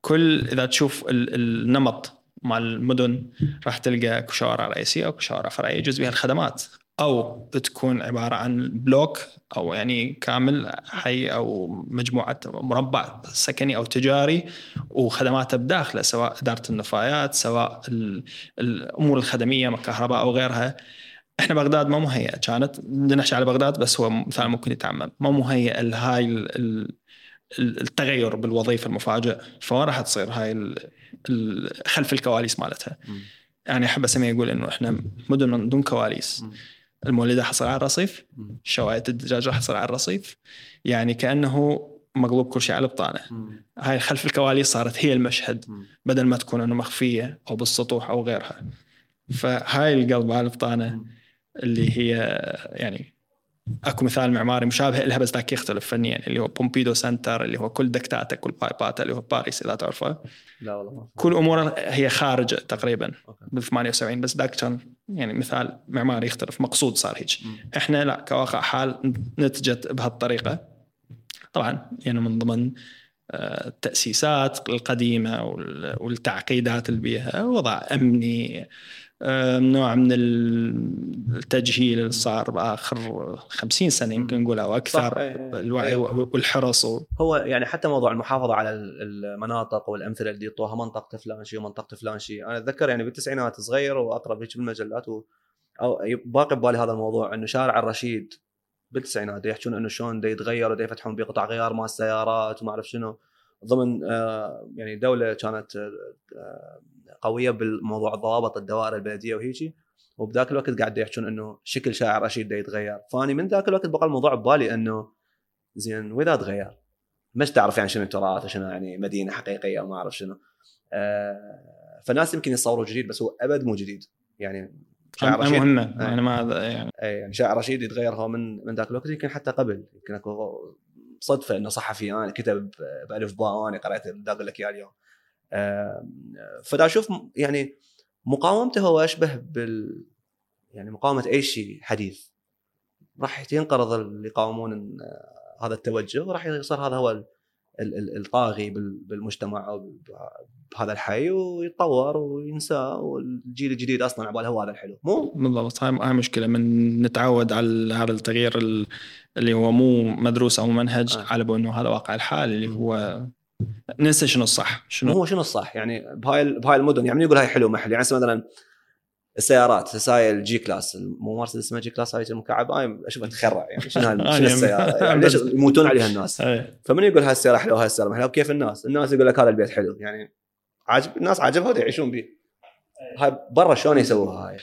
كل إذا تشوف ال- النمط مال المدن راح تلقى شوارع رئيسية أو شوارع فرعية يجوز بها الخدمات أو تكون عبارة عن بلوك أو يعني كامل حي أو مجموعة مربع سكني أو تجاري وخدماته بداخله سواء إدارة النفايات سواء ال- الأمور الخدمية كهرباء أو غيرها. إحنا بغداد ما مهيئه كانت بدنا نحكي على بغداد بس هو مثال ممكن يتعمم ما مهيئه لهاي ال- ال- التغير بالوظيفة المفاجئ فما راح تصير هاي خلف الكواليس مالتها. يعني أحب أسميه يقول إنه إحنا مدن من دون كواليس. مم. المولدة تحصل على الرصيف مم. شوايه الدجاج راح تصير على الرصيف يعني كأنه مقلوب كل شيء على البطانه مم. هاي خلف الكواليس صارت هي المشهد. بدل ما تكون إنه مخفية أو بالسطوح أو غيرها فهاي القلب على البطانه. اللي هي يعني أكو مثال معماري مشابه لها بس ذاك يختلف فنيا اللي هو بومبيدو Center اللي هو كل duct اته كل pipe اته اللي هو باريس إذا تعرفه لا والله كل اموره هي خارجة تقريبا. بال 78 بس ذاك كان يعني مثال معماري يختلف مقصود صار هيك. إحنا لا كواقع حال نتجت بهالطريقة طبعا يعني من ضمن آه، التأسيسات القديمة وال- والتعقيدات اللي بيها وضع أمني نوع من التجهيل اللي صار باخر 50 سنة يمكن نقول أو أكثر إيه، إيه. الوعي إيه. والحرص و- هو يعني حتى موضوع المحافظة على ال- المناطق والأمثلة اللي يعطوها منطقة فلان شيء ومنطقة فلان شيء أنا أتذكر يعني بالتسعينات صغير واقرا هيك بالمجلات و... أو باقي ببالي هذا الموضوع إنه شارع الرشيد بالتسعينات يحكون إنه شلون دا يتغير ودا يفتحون بيه قطع غيار مال السيارات وما أعرف شنو ضمن آه، يعني دولة كانت آه، آه، قوية بالموضوع ضوابط الدوائر البلديه وهيجي وبذاك الوقت قاعد يحكون إنه شكل شارع رشيد دا يتغير. فأني من ذاك الوقت بقى الموضوع ببالي إنه زين وإذا تغير؟ مش تعرف يعني شنو التراث وشنو يعني مدينة حقيقية وما أعرف شنو. آه فناس يمكن يتصوروا جديد بس هو أبد مو جديد. يعني شارع رشيد مهمه إيه. أنا ما يعني. اي يعني شارع رشيد يتغير هو من من ذاك الوقت يمكن حتى قبل. يمكن أكو صدفة إنه صحفي أنا كتب بألف باء وأنا قرأت دا أقول لك إياه اليوم. آه، فدا أشوف يعني مقاومته هو اشبه بال يعني مقاومة أي شيء حديث. راح ينقرض اللي يقاومون آه، هذا التوجه وراح يصير هذا هو ال- ال- ال- الطاغي بال- بالمجتمع أو بهذا الحي ويتطور وينسى والجيل الجديد أصلا عباله هو هذا الحلو. مو؟ بالضبط هاي مشكلة. من نتعود على هذا التغيير ال- اللي هو مو مدروس أو منهج آه. على انه هذا واقع الحال اللي هو ننسى شنو الصح. شنو؟ هو شنو الصح يعني بهاي بهاي المدن يعني يقول هاي حلو محل يعني مثلا السيارات رسائل الجي كلاس مو مرسيدس اسمها جي كلاس هاي المكعب هاي أشوفها تخرع يعني شنو شنو السيارة؟ يعني ليش يموتون عليها الناس. فمن يقول هاي السيارة حلوة هاي السيارة محلوه كيف الناس؟ الناس يقول لك هذا البيت حلو. يعني عاجب الناس عاجبها ودا يعيشون به هاي برا شلون يسووها هاي؟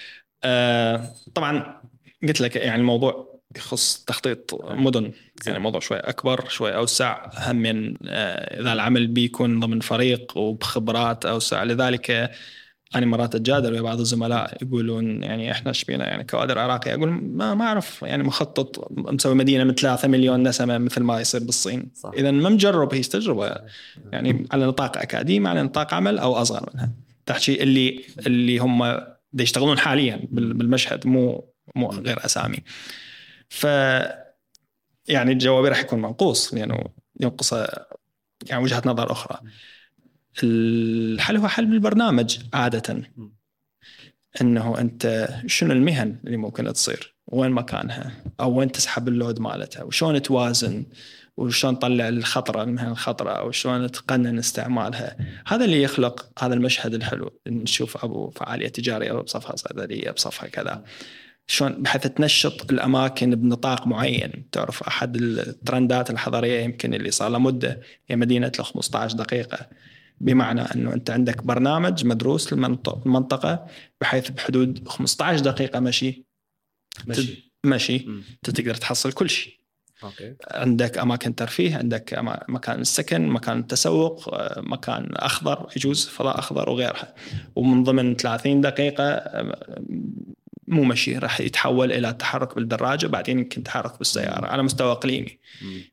آه، طبعا قلت لك يعني الموضوع يخص تخطيط مدن. يعني الموضوع شوي أكبر شوي أوسع. هم من آه، إذا العمل بيكون ضمن فريق وبخبرات أوسع. لذلك أنا مرات أتجادل ويا بعض الزملاء يقولون يعني إحنا إيش بينا؟ يعني كوادر عراقي. أقول ما ما أعرف. يعني مخطط مسوي مدينة من 3 مليون نسمة مثل ما يصير بالصين. اذا ما مجرب هي تجربة. يعني على نطاق أكاديمي على نطاق عمل أو أصغر منها. تحكي اللي اللي هم يشتغلون حاليا بال- بالمشهد مو مو غير أسامي. ف يعني جوابي راح يكون منقوص لأنه ينقص يعني وجهة نظر أخرى. الحل هو حل بالبرنامج عادة. إنه أنت شنو المهن اللي ممكن تصير؟ وين مكانها؟ أو وين تسحب اللود مالتها؟ وشلون توازن؟ وشلون تطلع الخطرة المهن الخطرة؟ وشلون تقنن استعمالها؟ هذا اللي يخلق هذا المشهد الحلو. نشوف أبو فعالية تجارية بصفها صيدلية بصفها كذا. شلون بحيث تنشط الأماكن بنطاق معين. تعرف أحد الترندات الحضارية يمكن اللي صار له مدة هي مدينة ال 15 دقيقة. بمعنى إنه أنت عندك برنامج مدروس للمنط- المنطقة بحيث بحدود 15 دقيقة مشي. مشي. مشي. انت تقدر تحصل كل شيء. أوكي. عندك أماكن ترفيه عندك مكان السكن مكان التسوق آه، مكان أخضر يجوز فضاء أخضر وغيرها. ومن ضمن 30 دقيقة آه، مو مشي راح يتحول إلى تحرك بالدراجة بعدين يمكن تحرك بالسيارة على مستوى إقليمي.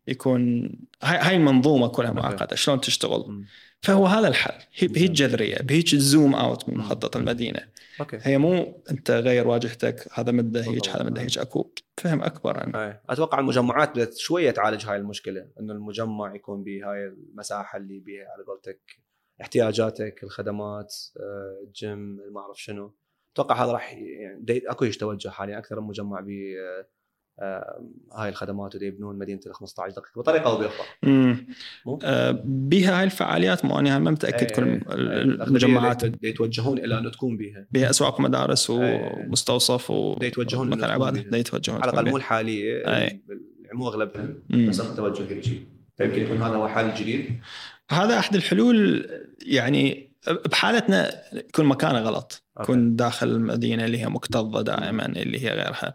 يكون هاي هاي المنظومة كلها أوكي. معقدة شلون تشتغل. فهو هذا الحل. هي بهيج جذريه بهيج الزوم أوت من مخطط المدينة. أوكي. هي مو أنت غير واجهتك هذا مدة هيك بالضبط. هذا مدة هيك أكو فهم أكبر عن أي. أتوقع المجمعات بدأت شوية تعالج هاي المشكلة إنه المجمع يكون بهاي المساحة اللي بيها على قولتك احتياجاتك الخدمات آه، الجيم ما أعرف شنو. أتوقع هذا راح يعني أكو إيش توجه حاليا أكثر من مجمع ب آه، آه، هاي الخدمات ودي يبنون مدينة ال 15 دقيقة بطريقة أو بأخرى مم. مو؟ آه، بها هاي الفعاليات مو أنا ما متأكد كل ال- المجمعات يتوجهون إلى انه تكون بها بها أسواق ومدارس إيه. ومستوصف دا يتوجهون تكون عباده يتوجهون على الأقل مو. الحالية مو أغلبها. بس اكو توجه هيك شيء فيمكن يكون هذا هو حل جديد هذا أحد الحلول يعني بحالتنا يكون مكانه غلط. يكون داخل المدينة اللي هي مكتظة دائما اللي هي غيرها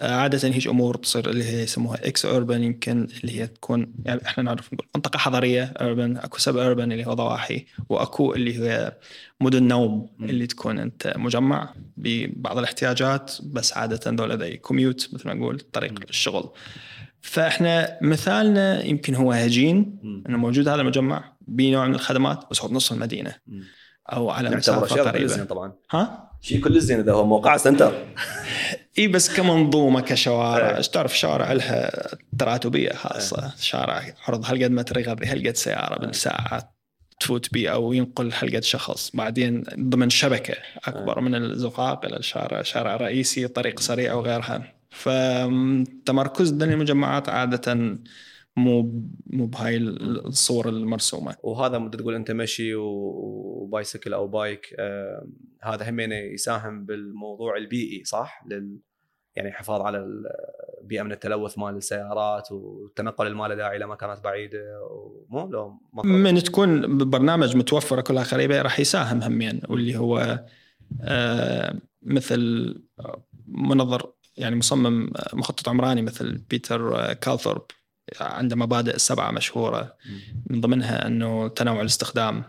آه، عادة هيج أمور تصير اللي هي يسموها ex-urban يمكن اللي هي تكون يعني إحنا نعرف نقول منطقة حضريه urban أكو suburban اللي هو ضواحي وأكو اللي هي مدن نوم. اللي تكون أنت مجمع ببعض الاحتياجات بس عادة ذولا the commute مثل ما نقول طريق. الشغل فإحنا مثالنا يمكن هو هجين. إنه موجود هذا المجمع بنوع من الخدمات بس هو بنص المدينة. أو على مسافة قريبة. طبعا. ها؟ شيء كل زين اذا هو موقع سنتر. اي بس كمنظومة كشوارع. إيه. إيش تعرف شوارع لها تراتبية خاصة؟ شارع عرض هالقد متر يغذي هالقد سيارة بالساعة تفوت بيه أو ينقل هالقد شخص. بعدين ضمن شبكة أكبر من الزقاق إلى الشارع شارع رئيسي طريق سريع وغيرها. فتمركزنا للمجمعات عادة مو مو بهاي الصور المرسومة. وهذا ممكن تقول أنت مشي وبايسكل أو بايك آه هذا همين يساهم بالموضوع البيئي صح؟ لل يعني حفاظ على البيئه من التلوث مال السيارات والتنقل اللي ما له داعي إلى مكانات بعيدة ومو لو من تكون ببرنامج متوفره كلها قريبه راح يساهم همين واللي هو آه، مثل منظر يعني مصمم آه، مخطط عمراني مثل بيتر آه، كالثورب. عنده مبادئ سبعه مشهورة من ضمنها إنه تنوع الاستخدام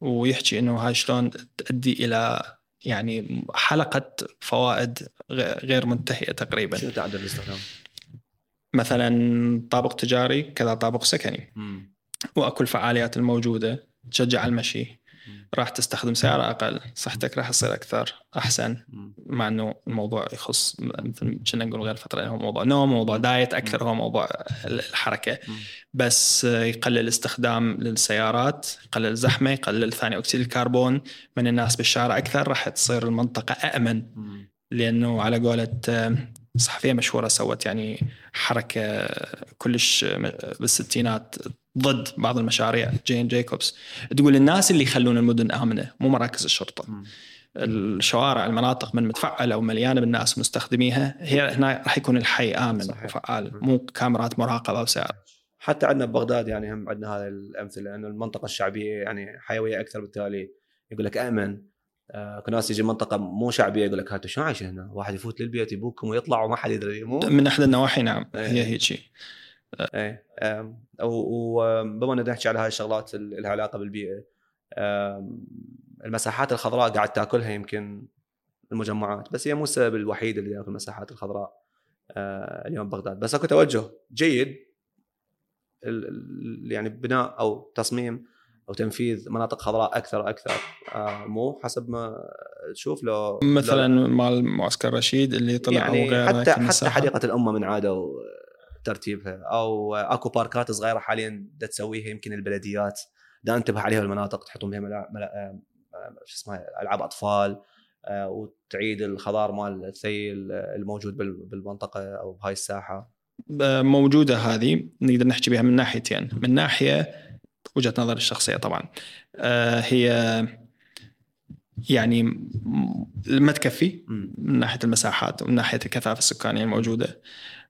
ويحكي إنه هاي شلون تؤدي إلى يعني حلقة فوائد غير منتهية تقريبا. شنو تعدد الاستخدام؟ مثلا طابق تجاري كذا طابق سكني. وأكو الفعاليات الموجودة تشجع على المشي. راح تستخدم سياره أقل صحتك راح تصير أكثر أحسن. مع إنه الموضوع يخص مثل كنا نقول غير فتره هو موضوع نوم موضوع دايت أكثر هو موضوع الحركة. بس يقلل استخدام للسيارات يقلل الزحمة يقلل ثاني أكسيد الكربون. من الناس بالشارع أكثر راح تصير المنطقة امن لأنه على قولة صحفيه مشهورة سوت يعني حركة كلش بالستينات ضد بعض المشاريع جين جيكوبس تقول الناس اللي يخلون المدن آمنة مو مراكز الشرطة. الشوارع المناطق من مفعلة ومليانة بالناس مستخدميها هي هنا راح يكون الحي آمن صحيح. وفعال مو كاميرات مراقبة وسائر حتى عندنا ببغداد يعني هم عندنا هذه الأمثلة انه المنطقة الشعبية يعني حيوية أكثر بالتالي. يقول لك آمن آه كل ناس يجي منطقة مو شعبية يقول لك هاتوا شلون عايشين هنا؟ واحد يفوت للبيت يبوكم ويطلع وما حد يدري مو؟ من أحد النواحي نعم إيه. هي هيك شيء إيه وبما ان نحكي على هاي الشغلات اللي لها علاقة بالبيئة المساحات الخضراء قاعد تاكلها يمكن المجمعات بس هي مو السبب الوحيد اللي ياكل المساحات الخضراء آه، اليوم ببغداد بس أكو توجه جيد يعني بناء أو تصميم أو تنفيذ مناطق خضراء أكثر وأكثر. آه، مو حسب ما تشوف لو مثلا مال معسكر رشيد اللي طلع يعني حتى حتى. حديقة الأمة من عادوا ترتيبها. أو أكو باركات صغيرة حاليا دا تسويها يمكن البلديات. دا انتبه عليها بالمناطق تحطون بها ملا... ملا... آه، آه، شو اسمها ألعاب أطفال وتعيد الخضار مال الثيل الموجود بال- بالمنطقة أو بهاي الساحة. موجودة هذه نقدر نحكي بها من ناحيتين. من ناحية وجهة نظري الشخصية طبعا آه، هي يعني ما تكفي. من ناحية المساحات ومن ناحية الكثافة السكانية الموجودة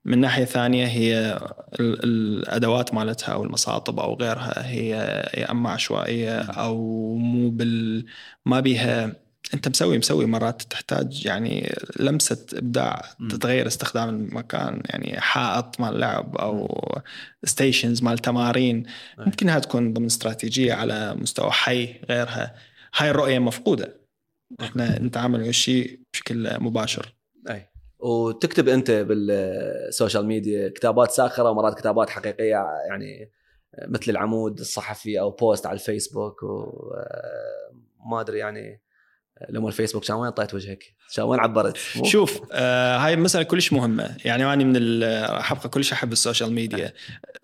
من ناحية ثانية هي ال- الأدوات مالتها أو المصاطب أو غيرها هي يا أما عشوائية أو مو بال ما بيها أنت مسوي مسوي مرات تحتاج يعني لمسة إبداع. تتغير استخدام المكان يعني حائط مال لعب أو stations مال تمارين. ممكن تكون ضمن استراتيجية على مستوى حي غيرها. هاي الرؤية مفقودة. إحنا نتعامل ويا الشيء بشكل مباشر. أي. وتكتب أنت بالسوشيال ميديا كتابات ساخرة ومرات كتابات حقيقية يعني مثل العمود الصحفي أو post على الفيسبوك وما أدري يعني لما الفيسبوك كان وين انطيت وجهك؟ كان وين عبرت؟ شوف آه هاي مسألة كلش مهمة. يعني أنا من حبكى كلش أحب السوشيال ميديا.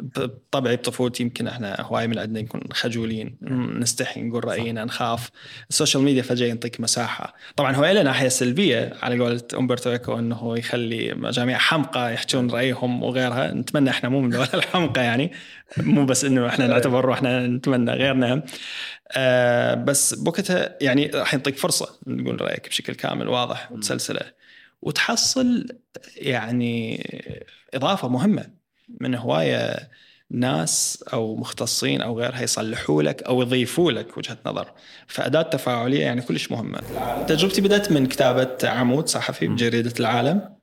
بطبعي بطفولتي يمكن إحنا هواي من عندنا نكون خجولين نستحي نقول رأينا نخاف. السوشيال ميديا فجأة ينطيك مساحة. طبعا هو له ناحية سلبية على قولة أمبرتو إيكو أنه يخلي مجاميع حمقى يحجون رأيهم وغيرها. نتمنى إحنا مو من الحمقى يعني. مو بس إنه إحنا نعتبر روحنا نتمنى غيرنا. آه بس بوقتها يعني راح يعطيك فرصة تقول رأيك بشكل كامل واضح وتسلسلة. وتحصل يعني إضافة مهمة من هواية ناس أو مختصين أو غيرها يصلحوا لك أو يضيفوا لك وجهة نظر. فأداة تفاعلية يعني كلش مهمة. تجربتي بدأت من كتابة عمود صحفي بجريدة العالم.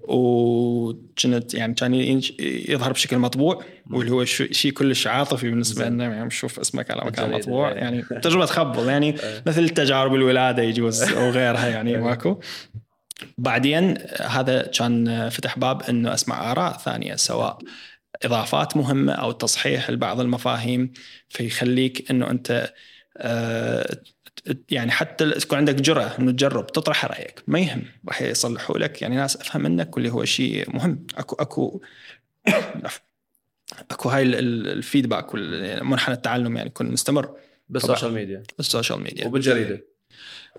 وكنت يعني كان يظهر بشكل مطبوع. واللي هو شيء كلش عاطفي بالنسبة لنا يعني نشوف اسمك على مكان مطبوع إيه. يعني تجربة تخبل يعني مثل تجارب الولادة يجوز أو غيرها يعني ماكو. بعدين هذا كان فتح باب إنه أسمع آراء ثانية سواء إضافات مهمة أو تصحيح لبعض المفاهيم فيخليك إنه أنت آه، يعني حتى تكون عندك جرأة إنه تجرب تطرح رأيك ما يهم راح يصلحوا لك. يعني ناس أفهم منك واللي هو شيء مهم. اكو اكو أكو هاي ال- ال- ال feedback والمنحنى التعلم يعني يكون مستمر. بال social media. بال social media. وبالجريدة.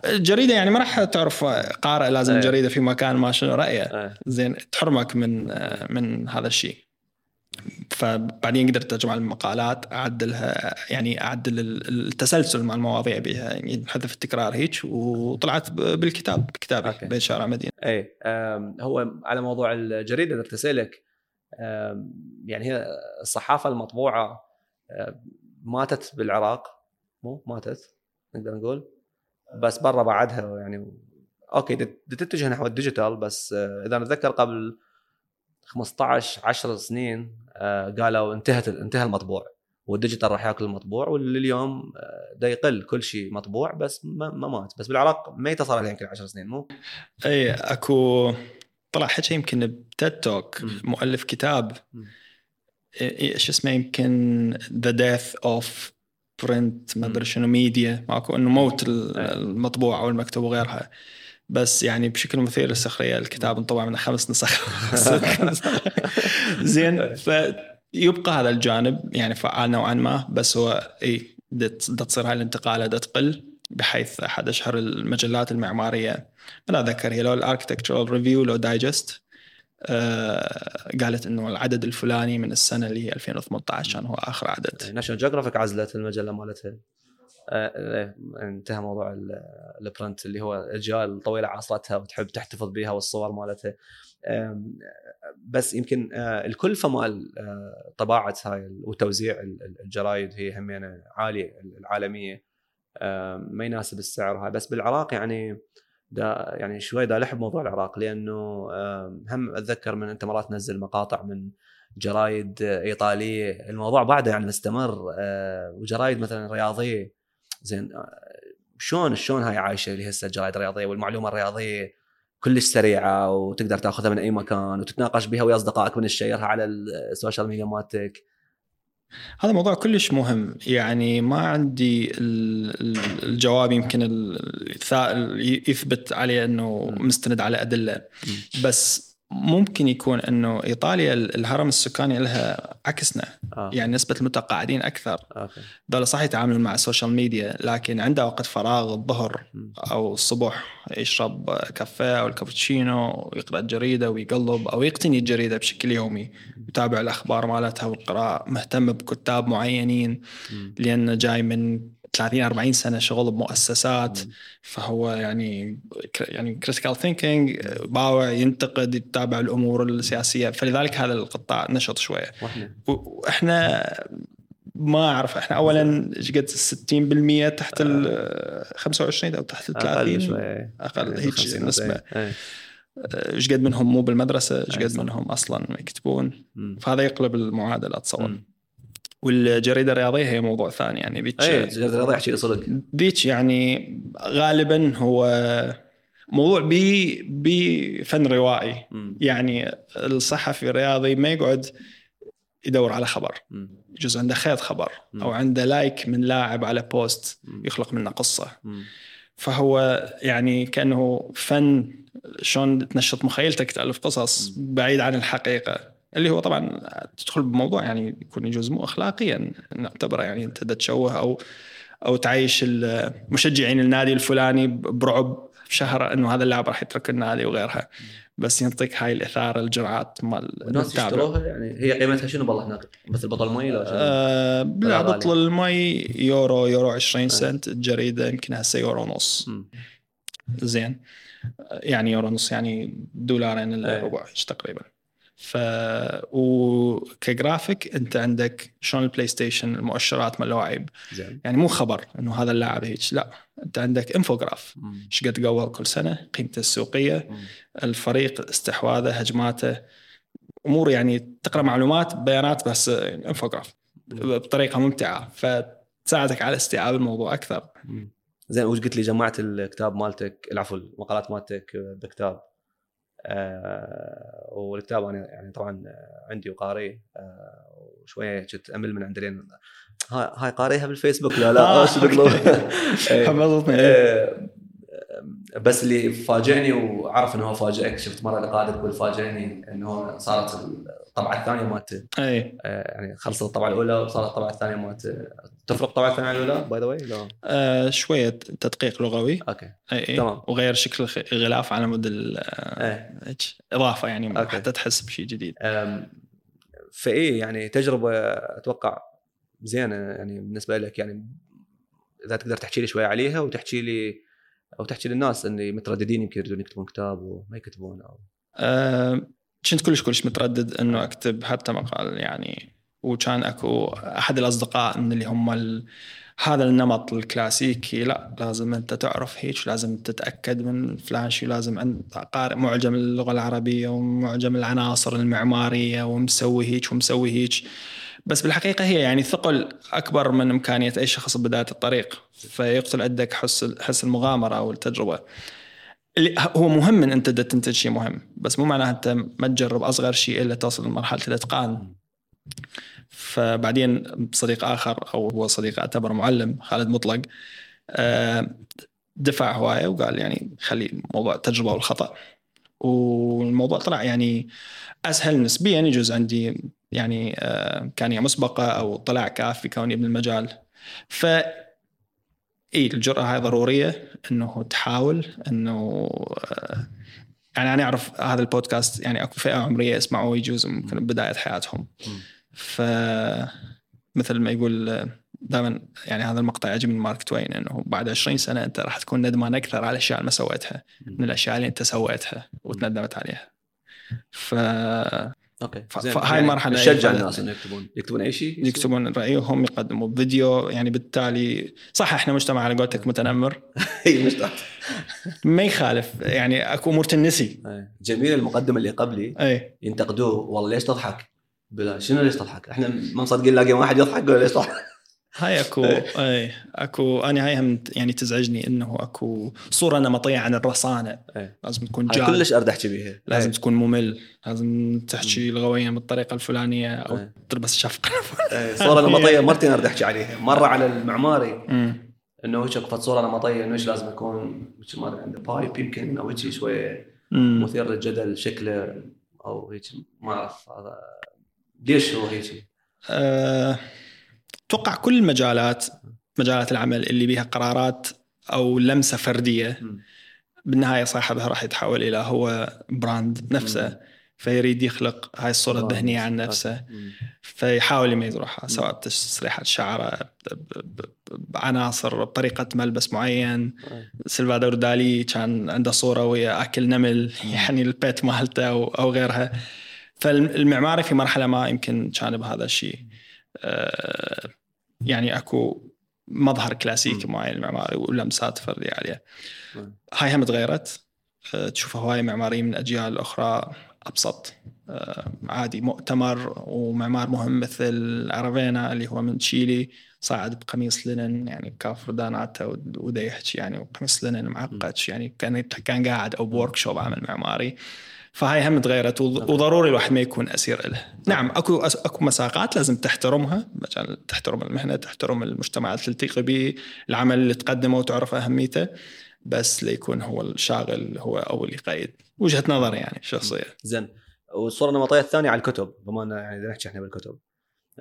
الجريدة يعني ما راح تعرف قارئ لازم أي. جريدة في مكان ما شنو رأيه. إيه. زين تحرمك من من هذا الشيء. فبعدين قدرت أجمع المقالات أعدلها يعني أعدل التسلسل مع المواضيع بها. يعني نحذف التكرار هيك وطلعت بالكتاب. بكتابي. بين شارع مدينة. اي هو على موضوع الجريدة بدي أسألك. يعني هي الصحافة المطبوعة ماتت بالعراق. مو ماتت نقدر نقول. بس برا بعدها يعني okay تتجه نحو ال digital بس آه، إذا نتذكر قبل 15 10 سنين آه، قالوا انتهت انتهى المطبوع وال digital راح ياكل المطبوع واليوم آه، دا يقل كل شيء مطبوع بس ما, ما مات. بس بالعراق ما يتصل عليه يمكن 10 سنين مو؟ أي أكو طلع حكى يمكن ب TED Talk. مؤلف كتاب مم. إيه- إيش اسمه يمكن the death of print ما أدري شنو ميديا ماكو إنه موت أي. المطبوع أو المكتوب وغيرها بس يعني بشكل مثير للسخرية الكتاب انطبع من خمس نسخ. زين فيبقى هذا الجانب يعني فعال نوعا ما بس هو اي تصير هاي الانتقالة تقل بحيث أحد أشهر المجلات المعمارية. ما اتذكر هي لو ال Architectural Review لو Digest آه، قالت إنه العدد الفلاني من السنة اللي هي 2018 كان هو آخر عدد. ناشونال جيوغرافيك عزلت المجلة مالتها. آه، إيه، انتهى موضوع ال- ال print اللي هو الأجيال الطويلة عاصرتها وتحب تحتفظ بها والصور مالتها. بس يمكن آه، الكلفة مال طباعة هاي وتوزيع ال- ال- الجرايد هي همينة عالية العالمية. ما يناسب السعر هاي بس بالعراق يعني دا يعني شوي دا لحب موضوع العراق لأنه هم أتذكر من أنت مرات تنزل مقاطع من جرايد ايطاليه الموضوع بعده يعني مستمر آه، وجرايد مثلا رياضيه زين آه، شلون شلون هاي عايشة اللي هسه الجرايد الرياضيه والمعلومة الرياضية كلش سريعة وتقدر تأخذها من أي مكان وتتناقش بها ويا أصدقائك من تشيرها على ال social media مالتك. هذا موضوع كلش مهم يعني ما عندي ال- ال- الجواب يمكن يثبت عليه إنه. مستند على أدلة بس ممكن يكون إنه إيطاليا الهرم السكاني لها عكسنا آه. يعني نسبة المتقاعدين أكثر okay دول صح يتعاملون مع ال social media لكن عنده وقت فراغ الظهر. أو الصبح يشرب كافيه أو الكابتشينو ويقرأ الجريدة ويقلب أو يقتني الجريدة بشكل يومي يتابع الأخبار مالتها والقراءه مهتم بكتاب معينين. لأنه جاي من 30 40 سنة شغل بمؤسسات. فهو يعني يعني critical thinking باوع ينتقد يتابع الأمور السياسية. فلذلك هذا القطاع نشط شوية. وإحنا ما أعرف إحنا اولا إيش قد 60% تحت ال 25 أو تحت ال أقل 30 شوي أقل هيك بالخمسينات، نسبة. إيه. إيش قد منهم مو بالمدرسة إيش قد. منهم أصلا يكتبون. فهذا يقلب المعادلة أتصور. مم. والجريدة الرياضية هي موضوع ثاني يعني ذيك اي الجزء الرياضي يحكي صدق ذيك يعني غالبا هو موضوع بي بفن روائي. يعني الصحفي الرياضي ما يقعد يدور على خبر. يجوز عنده خيط خبر. أو عنده like من لاعب على post. يخلق منه قصة. فهو يعني كأنه فن شلون تنشط مخيلتك تألف قصص بعيد عن الحقيقة اللي هو طبعا تدخل بموضوع يعني يكون يجوز مو اخلاقيا نعتبره يعني أنت تشوه أو أو تعيش مشجعين النادي الفلاني برعب في شهر إنه هذا اللاعب راح يترك النادي وغيرها بس ينطيك هاي الإثارة الجرعات مال المتابع. يشتروها يعني هي قيمتها شنو بالله هناك مثل بطل مي لو؟ آه لا؟ بطل المي يورو يورو 20 سنت الجريدة يمكن هسه يورو ونص. زين يعني يورو ونص يعني دولارين الا إيه. ربع تقريبا ف وكجرافيك انت عندك شلون البلاي ستيشن المؤشرات مال اللاعب. زين. يعني مو خبر انه هذا اللاعب هيك لا. انت عندك infograph. إيش قد قوى كل سنة قيمته السوقية مم. الفريق استحواذه هجماته. أمور يعني تقرأ معلومات بيانات بس infograph بطريقة ممتعة. فتساعدك على استيعاب الموضوع أكثر. مم. زين وش قلت لي جمعت الكتاب مالتك العفو المقالات مالتك بكتاب. آه والكتاب أنا يعني طبعا عندي وقاري آه وشوية كنت أمل من عندنا هاي هاي قاريها بالفيسبوك لا لا آه، بقلب إيه. آه، بس اللي فاجئني وعرف انه هو فاجئك شفت مرة لقاء تقول فاجئني انه صارت الطبعة الثانية مالته إي. آه، يعني خلصت الطبعة الأولى وصارت الطبعة الثانية مالته تفرق الطبعه الثانية عن الأولى؟ by the way لا. آه شوية تدقيق لغوي. okay. إي إي. تمام. وغير شكل الغلاف على مود إضافة يعني okay. حتى تحس بشيء جديد. أم، فايه يعني تجربة أتوقع زينة يعني بالنسبة لك يعني إذا تقدر تحكي لي شوي عليها وتحكي لي أو تحكي للناس اللي مترددين يمكن يريدون يكتبون كتاب وما يكتبون أو آه كنت كلش كلش متردد إنه أكتب حتى مقال يعني وكان أكو أحد الأصدقاء من اللي هم ال... هذا النمط الكلاسيكي لا لازم أنت تعرف هيك لازم تتأكد من فلان شي لازم عند قارئ معجم اللغة العربية ومعجم العناصر المعمارية ومسوي هيك ومسوي هيك. بس بالحقيقة هي يعني ثقل أكبر من إمكانية أي شخص بدايه الطريق فيقتل عندك حس حس المغامرة أو التجربة. هو مهم إن أنت تنتج شيء مهم بس مو معناها أنت ما تجرب أصغر شيء إلا توصل لمرحلة الإتقان. فبعدين صديق آخر أو هو صديق أعتبره معلم خالد مطلق آه، دفع هواية وقال يعني خلي موضوع التجربة والخطأ. والموضوع طلع يعني أسهل نسبيا يجوز عندي يعني آه، امكانيه مسبقة أو طلع كافي كوني ابن المجال. ف إي الجرأة هاي ضرورية إنه تحاول إنه آه، يعني أنا أعرف هذا البودكاست يعني أكو فئة عمرية يسمعوه يجوز ممكن بداية حياتهم. ف مثل ما يقول دائما يعني هذا المقطع يعجبني من مارك توين إنه بعد 20 سنة أنت راح تكون ندمان أكثر على الاشياء ما سويتها من الأشياء اللي أنت سويتها وتندمت عليها. ف okay. فهاي المرحلة نشجع هي- الناس إنه يكتبون يكتبون أي شيء يكتبون رأيهم يقدموا فيديو يعني بالتالي صح إحنا مجتمع على قولتك متنمر اي تحت. ما يخالف يعني أكو أمور تنسي إيه. جميل المقدم اللي قبلي اي ينتقدوه والله ليش تضحك؟ بلا شنو ليش تضحك؟ إحنا ما مصدقين نلاقي واحد يضحك ولا ليش تضحك؟ هاي أكو اي أكو أنا هاي هم يعني تزعجني إنه أكو صورة نمطيه عن الرصانة إيه. لازم تكون جاد كلش أرد أحكي بيها لازم إيه. تكون ممل لازم تحكي لغويا بالطريقة الفلانية أو إيه. تلبس شفقه إيه. صورة نمطيه مرتين أرد أحكي عليها مرة على المعماري. إنه هيك اكو صورة نمطيه إنه إيش لازم يكون ما أدري عنده pipe يمكن أو هيك شوية. مثير للجدل شكله أو هيك ما أعرف هذا ليش هو هيك؟ أه، أتوقع كل المجالات مجالات العمل اللي بيها قرارات أو لمسة فردية. بالنهاية صاحبها راح يتحول إلى هو brand نفسه. فيريد يخلق هاي الصورة. الذهنية عن نفسه. فيحاول يميز روحه سواء بتسريحه شعره بعناصر بطريقه ملبس معين. سلفادور دالي كان عنده صورة ويا أكل نمل يعني البيت مالته أو غيرها. فالمعماري في مرحلة ما يمكن كان بهذا الشيء. يعني اكو مظهر كلاسيكي معين المعماري ولمسات فردية عليه. هاي هم تغيرت. آه، تشوف هواي معماريين من أجيال أخرى أبسط. آه، عادي مؤتمر ومعمار مهم مثل عرفينا اللي هو من تشيلي صاعد بقميص لينن يعني كاف رداناته ود- ودا يحكي يعني وقميص لينن معقد. يعني كان كان قاعد أو بورك شوب عمل معماري. فهاي هم تغيرت وض- وضروري الواحد ما يكون أسير له نعم أكو أكو مساقات لازم تحترمها مجال تحترم المهنة تحترم المجتمع اللي تلتقي به العمل اللي تقدمه وتعرف أهميته بس ليكون هو الشاغل هو أو اللي يقيد. وجهة نظر يعني شخصيه زين. والصورة النمطية الثانية على الكتب بما انه يعني إذا نحكي إحنا بالكتب.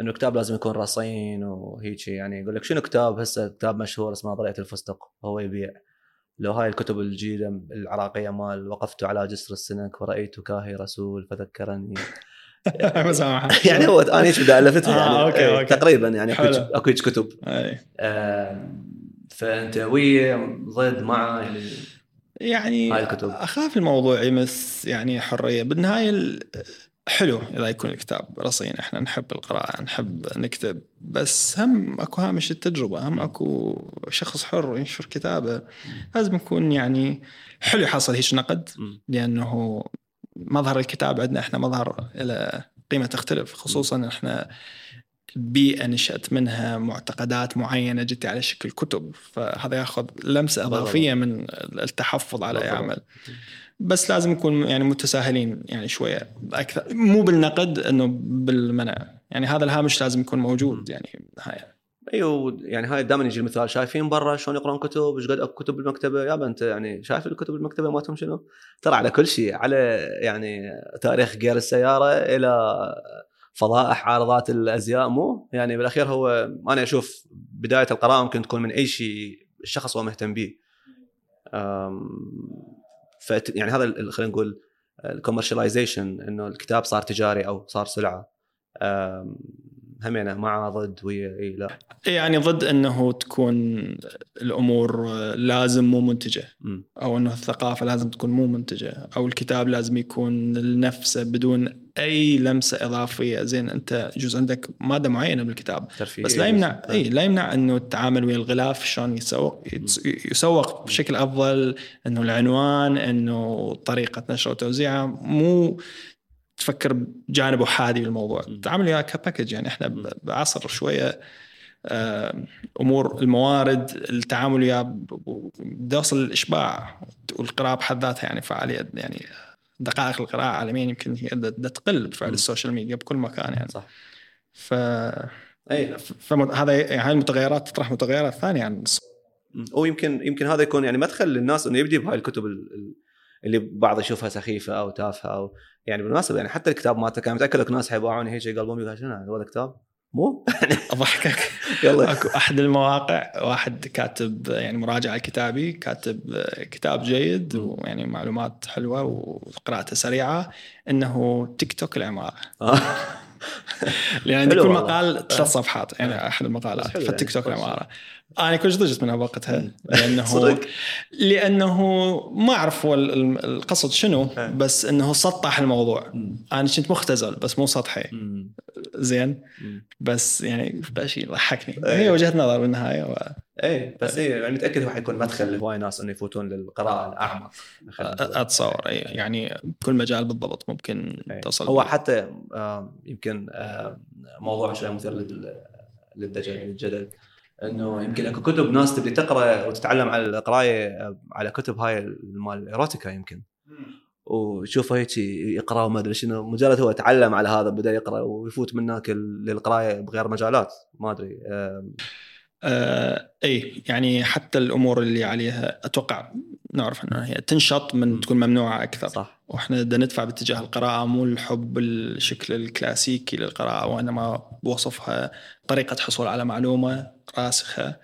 إنه الكتاب لازم يكون رصين وهيك يعني يقول لك شنو كتاب؟ هسه كتاب مشهور اسمه ضلعه الفستق هو يبيع. لو هاي الكتب الجديده العراقية مال وقفت على جسر السنك ورأيت كاهي رسول فذكرني يعني هو أنا هيك بدي الفتها يعني آه، أوكي، إيه، أوكي. تقريبا يعني أكو هيك كتب أي. آم، فأنت ويا ضد مع يعني يعني هاي الكتب. أخاف الموضوع يمس يعني حرية بالنهاية ال- حلو إذا يكون الكتاب رصين إحنا نحب القراءة نحب نكتب بس هم أكو هامش التجربة هم أكو شخص حر ينشر كتابه لازم يكون يعني حلو يحصل هيك نقد. لأنه مظهر الكتاب عندنا إحنا مظهر له قيمة تختلف خصوصا إحنا بيئة نشأت منها معتقدات معينة جت على شكل كتب فهذا ياخذ لمسة. إضافية من التحفظ على اي. عمل بس لازم نكون يعني متساهلين يعني شوية أكثر. مو بالنقد إنه بالمنع. يعني هذا الهامش لازم يكون موجود يعني هاي. أيوه يعني هاي دائما يجي المثال. شايفين برا شلون يقرون كتب؟ إيش قد أكو كتب بالمكتبة؟ يابا انت يعني شايف الكتب بالمكتبة مالتهم شنو؟ ترى على كل شيء على يعني تاريخ غير السيارة إلى فضائح عارضات الأزياء. مو؟ يعني بالأخير هو أنا أشوف بداية القراءة ممكن تكون من أي شيء الشخص هو مهتم به. فت يعني هذا خلينا نقول ال commercialization إنه الكتاب صار تجاري أو صار سلعة. أم، همينه مع ضد ويا إي لا. يعني ضد إنه تكون الأمور لازم مو منتجة. أو إنه الثقافة لازم تكون مو منتجة. أو الكتاب لازم يكون لنفسه بدون أي لمسة إضافية. زين أنت يجوز عندك مادة معينة بالكتاب. ترفيه بس لا يمنع إي لا يمنع إنه التعامل ويا الغلاف شلون يسوق يسوق بشكل أفضل. إنه العنوان إنه طريقة نشره وتوزيعه مو تفكر بجانب احادي بالموضوع. تعامل وياه كباكج يعني إحنا بعصر شوية آه، أمور الموارد التعامل وياه ب- ب- بده يوصل للاشباع والقراءة بحد ذاتها يعني فعالية يعني دقائق القراءة عالميا يمكن هي تقل بفعل. السوشيال ميديا بكل مكان يعني. صح. ف أي. فهذا يعني هاي المتغيرات تطرح متغيرات ثانية عن ويمكن يمكن هذا يكون يعني مدخل للناس إنه يبدي بهاي الكتب ال- ال- اللي بعض يشوفها سخيفة أو تافهة أو يعني بالمناسبة يعني حتى الكتاب مالته كان متأكد لك ناس حيباعوني هيك يقلبون يقول شنو هذا؟ كتاب؟ مو؟ اضحكك يلا. أكو أحد المواقع واحد كاتب يعني مراجع كتابي كاتب كتاب جيد. ويعني معلومات حلوة وقراءته سريعة إنه تيك توك العمارة. آه. لأن كل. مقال ثلاث صفحات يعني أحد المقالات. فالتيك يعني، توك. العمارة. أنا كنت ضجت منها وقتها لأنه صدق لأنه ما أعرف هو ال- ال- القصد شنو. بس إنه سطح الموضوع. أنا كنت مختزل بس مو سطحي. زين. بس يعني شيء ضحكني إيه. هي وجهة نظر بالنهاية و... إيه بس إيه يعني متأكد هو حيكون مدخل لهواي ناس إنه يفوتون للقراءة الأعمق. أتصور اي يعني كل مجال بالضبط ممكن إيه. توصل هو حتى يمكن موضوع شوي مثير لل- للدجل للجدل إنه يمكن أكو كتب ناس تبي تقرأ وتتعلم على القراية على كتب هاي مال ال erotica يمكن. وشوفه هيك يقرأ وما أدري شنو مجرد هو تعلم على هذا بدأ يقرأ ويفوت من هناك للقراية بغير مجالات ما أدري. آه، اي يعني حتى الأمور اللي عليها أتوقع نعرف إنها هي تنشط من. تكون ممنوعة أكثر صح وإحنا بدنا ندفع باتجاه القراءة مو الحب بالشكل الكلاسيكي للقراءة وإنما بوصفها طريقة حصول على معلومة راسخة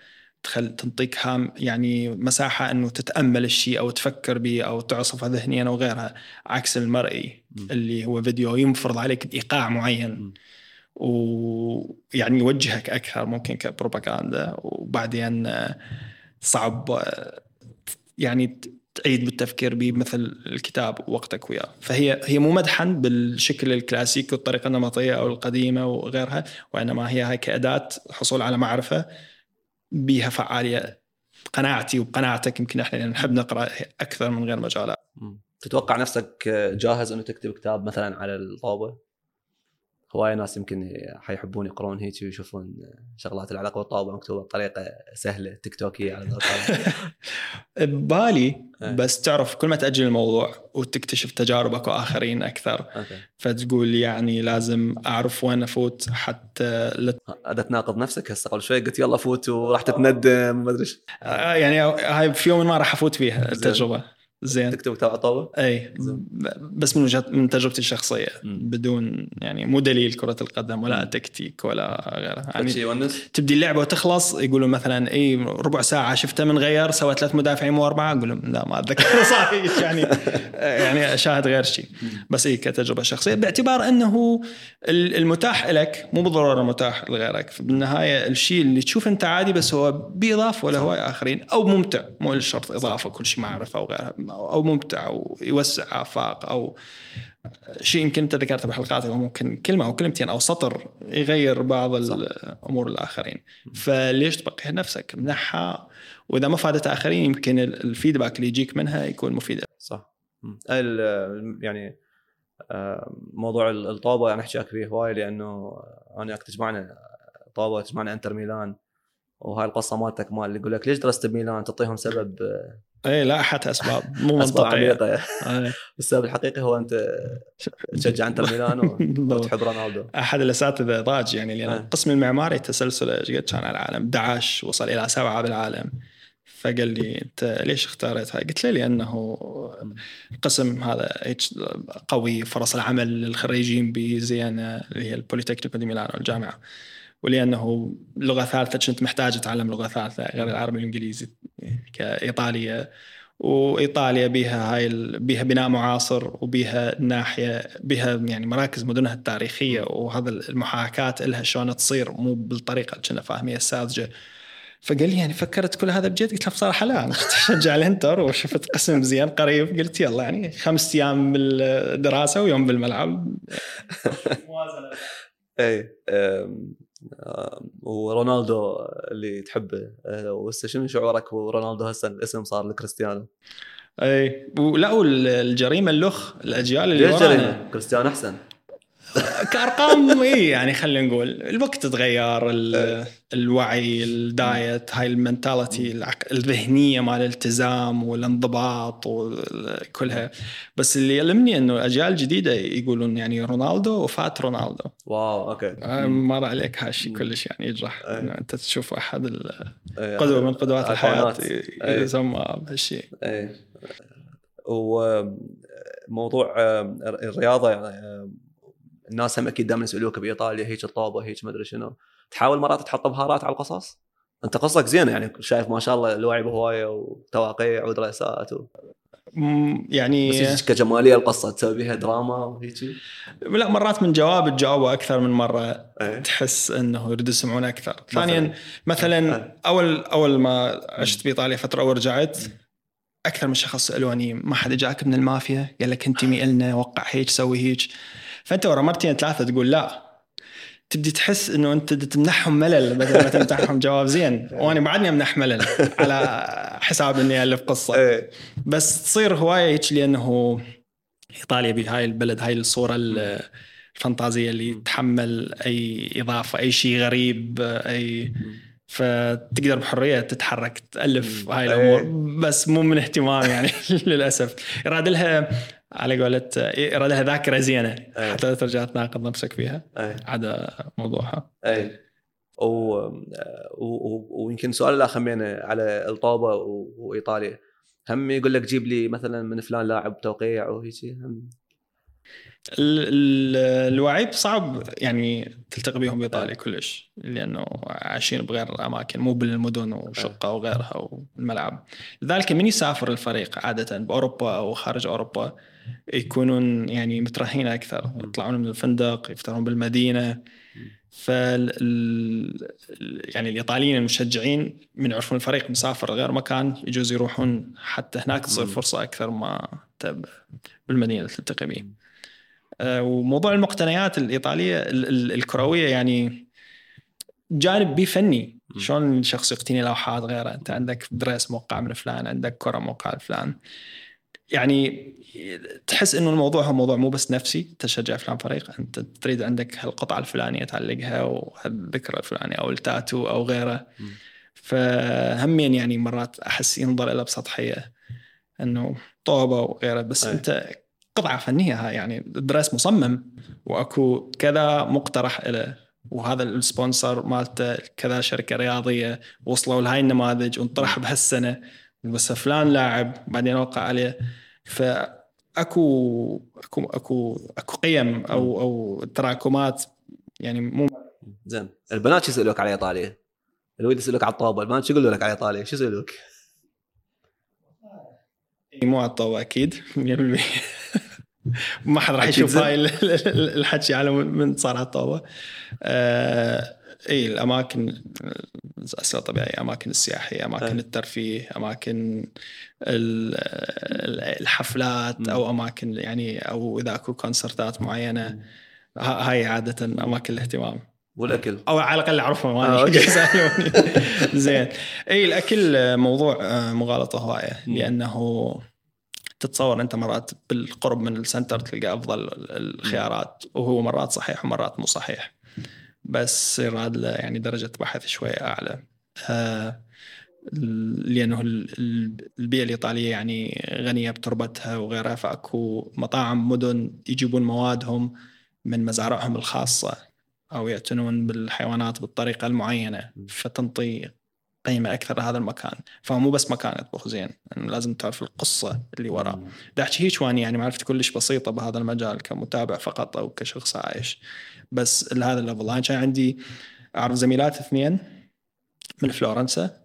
تخل تنطيك هام يعني مساحة إنه تتأمل الشيء أو تفكر به أو تعصفه ذهنيا أو غيرها عكس المرئي مم. اللي هو فيديو ينفرض عليك إيقاع معين مم. ويعني يوجهك أكثر ممكن كبروباغندا وبعدين آه، صعب آه، يعني تعيد بالتفكير به مثل الكتاب ووقتك وياه فهي هي مو مدحا بالشكل الكلاسيكي والطريقة النمطية أو القديمة وغيرها وإنما هي هاي كأداة حصول على معرفة بها فعالية قناعتي وقناعتك يمكن إحنا نحب نقرأ أكثر من غير مجالات. تتوقع نفسك جاهز إنه تكتب كتاب مثلا على الطاولة؟ هواي ناس يمكن حيحبون يقرون هيك ويشوفون شغلات العلاقة بالطاوله مكتوبة بطريقة سهلة تيك توكية على. ببالي إيه. بس تعرف كل ما تأجل الموضوع وتكتشف تجاربك وآخرين أكثر فتقول يعني لازم أعرف وين أفوت حتى لا هذا تناقض نفسك هسه قبل شوي قلت يلا فوت وراح تتندم ما أدري آه، يعني هاي في يوم ما راح أفوت فيها. التجربة زين. تكتب كتاب على الطاوله؟ اي بس من وجهه من تجربتي الشخصية. مم. بدون يعني مو دليل كرة القدم ولا. تكتيك ولا غيره. يعني يونس؟ تبدي اللعبة وتخلص يقولوا مثلا إي ربع ساعة شفته من غير سوى ثلاث مدافعين مو أربعة أقول لهم لا ما أتذكر. صحيح. يعني يعني أشاهد غير شيء بس إي كتجربة شخصية. باعتبار إنه ال- المتاح لك مو بالضرورة متاح لغيرك. بالنهاية الشيء اللي تشوف أنت عادي بس هو بيضاف ولا هو آخرين أو ممتع. مو الشرط إضافة كل شيء معرفة أو غيرها أو ممتع أو يوسع آفاق أو شيء يمكن أنت ذكرته بالحلقات هو ممكن كلمة أو كلمتين أو سطر يغير بعض الأمور الآخرين. فليش تبقيها نفسك؟ منحها وإذا ما فادت آخرين يمكن ال- الفيدباك اللي يجيك منها يكون مفيد. صح. يعني آه، موضوع ال- الطابة أنا أحكي فيه هواي لأنه أنا تجمعنا طابة تجمعنا إنتر ميلان وهاي القصة مالتك مال اللي يقول لك ليش درست بميلان؟ تعطيهم سبب آه، اي لا أحد أسباب مو منطقية عميقة أي. السبب الحقيقي هو أنت تشجع إنتر ميلان. وتحب رونالدو أحد الأساتذة ضاج يعني لأن آه. القسم المعماري تسلسله إيش قد كان على العالم 11 وصل إلى سبعة بالعالم فقال لي أنت ليش اختاريت هاي؟ قلت له لأنه القسم هذا قوي فرص العمل للخريجين بزينة اللي هي ال Politecnico di Milano الجامعة ولأنه لغة ثالثة كنت محتاج أتعلم لغة ثالثة غير العربي والإنجليزي كإيطالية. وإيطاليا بها هاي ال- بها بناء معاصر وبها ناحية بها يعني مراكز مدنها التاريخية وهذا المحاكاة لها شلون تصير مو بالطريقة اللي كنا فاهميها الساذجة. فقال لي يعني فكرت كل هذا بجد؟ قلت له بصراحة لا أنا أشجع الإنتر وشفت قسم زين قريب. قلت يلا يعني خمس أيام بالدراسة ويوم بالملعب. أي ورونالدو اللي تحبه. آه، وهسه شنو شعورك ورونالدو هسه؟ الاسم صار لكريستيانو. اي ولا والجريمة اللخ الأجيال اللي ليش ورانا. جريمة؟ كريستيانو أحسن. كأرقام إي يعني خلينا نقول الوقت تغير ال- الوعي ال diet هاي ال mentality الذهنية مال الالتزام والانضباط وكلها بس اللي يألمني إنه الأجيال الجديدة يقولون يعني رونالدو وفات رونالدو. wow okay. آه، مر عليك هالشيء. كلش يعني يجرح. أنت تشوف أحد القدوه من قدوات الحياة. يسمى بهالشيء وموضوع آه، الرياضة يعني آه، الناس هم أكيد دائما يسألوك بإيطاليا هيك الطوبه هيك ما أدري شنو. تحاول مرات تحط بهارات على القصص أنت قصتك زينة يعني شايف ما شاء الله الوعي بهواية وتواقيع ودراسات و... يعني بس كجمالية القصة تسوي بيها دراما وهيك؟ لا مرات من جواب تجاوبه أكثر من مرة إيه. تحس إنه يريد يسمعون أكثر. مثلاً. ثانيا مثلا إيه. أول أول ما عشت بإيطاليا فترة ورجعت أكثر من شخص سألوني ما حد جاك من المافيا؟ قال لك انتمي النا وقع هيك سوي هيك. فأنت ورا مرتين ثلاثة تقول لا. تبدي تحس إنه أنت تمنحهم ملل بدل ما تمنحهم جواب زين. وأنا بعدني أمنح ملل على حساب إني ألف قصة. إيه. بس تصير هواية هيك لأنه إيطاليا بهاي البلد هاي الصورة ال- الفانتازية اللي تحمل أي إضافة أي شيء غريب أي فتقدر بحرية تتحرك تألف. هاي إيه. الأمور بس مو من اهتمام يعني للأسف. يراد لها على قولة يراد لها ذاكره زينه إيه. حتى لا ترجع تناقض نفسك فيها عدا موضوعها أي. ويمكن سؤال الآخر همين على الطوبه. وإيطاليا هم يقول لك جيب لي مثلا من فلان لاعب توقيع ال- الوعيب صعب يعني تلتقي بهم بإيطاليا آه. كلش لأنه عايشين بغير اماكن مو بالمدن وشقة وغيرها والملعب لذلك من يسافر الفريق عادة بأوروبا أو خارج أوروبا يكونون يعني مترهين أكثر يطلعون من الفندق يفطرون بالمدينة فال ال- يعني الإيطاليين المشجعين من يعرفون الفريق مسافر غير مكان يجوز يروحون حتى هناك تصير. فرصة أكثر ما بالمدينة اللي تلتقي به. آه، وموضوع المقتنيات الإيطالية ال- ال- الكروية يعني جانب بي فني. شلون الشخص يقتني لوحات غيره أنت عندك دريس موقع من فلان عندك كرة موقع فلان يعني تحس إنه الموضوع هو موضوع مو بس نفسي تشجع فلان فريق أنت تريد عندك هالقطعة الفلانية تعلقها وهالذكرى الفلانية أو التاتو أو غيره. فهمين يعني مرات أحس ينظر لها بسطحية إنه طوبة وغيره بس أي. أنت قطعة فنية هاي يعني الدرس مصمم وأكو كذا مقترح له وهذا ال sponsor مالته كذا شركة رياضية وصلوا لهاي النماذج وانطرح بهالسنة بس فلان لاعب بعدين وقع عليه فأكو أكو أكو أكو قيم أو أو تراكمات يعني مو زين البنات شو يسألوك على إيطاليا؟ الولد يسألوك على الطوبة البنات شو يقولوا لك على إيطاليا؟ شو يسألوك؟ مو على الطوبة أكيد 100% ما حد راح يشوف. هاي ال- ال- الحكي على من صار على الطوبة آه إي الأماكن الاسئله طبيعية أماكن السياحية أماكن أي. الترفيه أماكن ال- ال- الحفلات. أو أماكن يعني أو إذا أكو كونسرتات معينة ها- هاي عادة أماكن الاهتمام والأكل أو على الأقل أعرفهم آه، okay. يسألوني زين إي الأكل موضوع آه، مغالطة هواية. لأنه تتصور أنت مرات بالقرب من السنتر تلقى أفضل الخيارات وهو مرات صحيح ومرات مو صحيح. بس يراد له يعني درجة بحث شوية أعلى. آه، لأنه ال- ال- البيئة الإيطالية يعني غنية بتربتها وغيرها فأكو مطاعم مدن يجيبون موادهم من مزارعهم الخاصة أو يعتنون بالحيوانات بالطريقة المعينة فتنطي قيمة أكثر لهذا المكان. فهو مو بس مكان يطبخ زين يعني لازم تعرف القصة اللي وراه. دا أحكي هيك واني يعني معرفتي كلش بسيطة بهذا المجال كمتابع فقط أو كشخص عايش. بس لهذا ال level أنا كان عندي أعرف زميلات اثنين من فلورنسا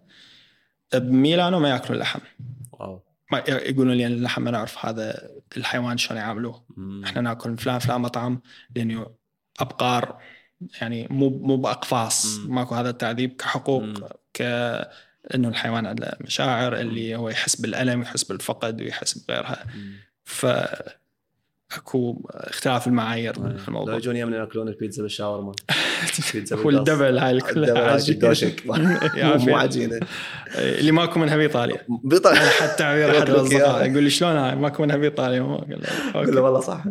بميلانو ما ياكلون لحم wow. ما يقولون لي اللحم ما نعرف هذا الحيوان شلون يعاملوه. إحنا نأكل فلان فلان مطعم لأنه أبقار يعني مو مو بأقفاص. مم. ماكو هذا التعذيب كحقوق مم. ك انه الحيوان عنده مشاعر اللي هو يحس بالألم يحس بالفقد ويحس بغيرها. ف أكو اختلاف المعايير لو بالموضوع يجون يمنا يأكلون البيتزا بالشاورما. والدبل هاي كلها. مو عجينه اللي ماكو منها بإيطاليا. بيطلع حتى تعبير أحد الأصدقاء. يقول لي شلون هاي؟ ماكو منها بإيطاليا. والله صح.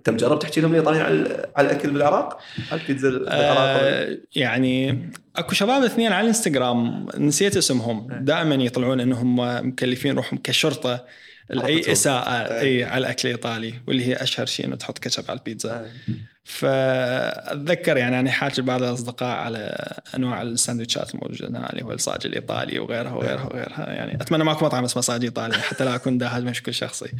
انت مجرب تحكي لهم الايطاليين على على الأكل بالعراق؟ على البيتزا بالعراق؟ آه، يعني أكو شباب اثنين على الإنستغرام نسيت اسمهم دائما يطلعون إنهم مكلفين روحهم كشرطة لاي. إساءة آه. إي على الأكل الإيطالي واللي هي أشهر شيء إنه تحط كاتشب على البيتزا آه. فأتذكر يعني أنا حاكي بعض الأصدقاء على أنواع السندوتشات الموجودة هنا اللي هو الصاج الإيطالي وغيرها وغيرها وغيرها يعني أتمنى ماكو مطعم اسمه صاج إيطالي حتى لا أكون داهج بشكل شخصي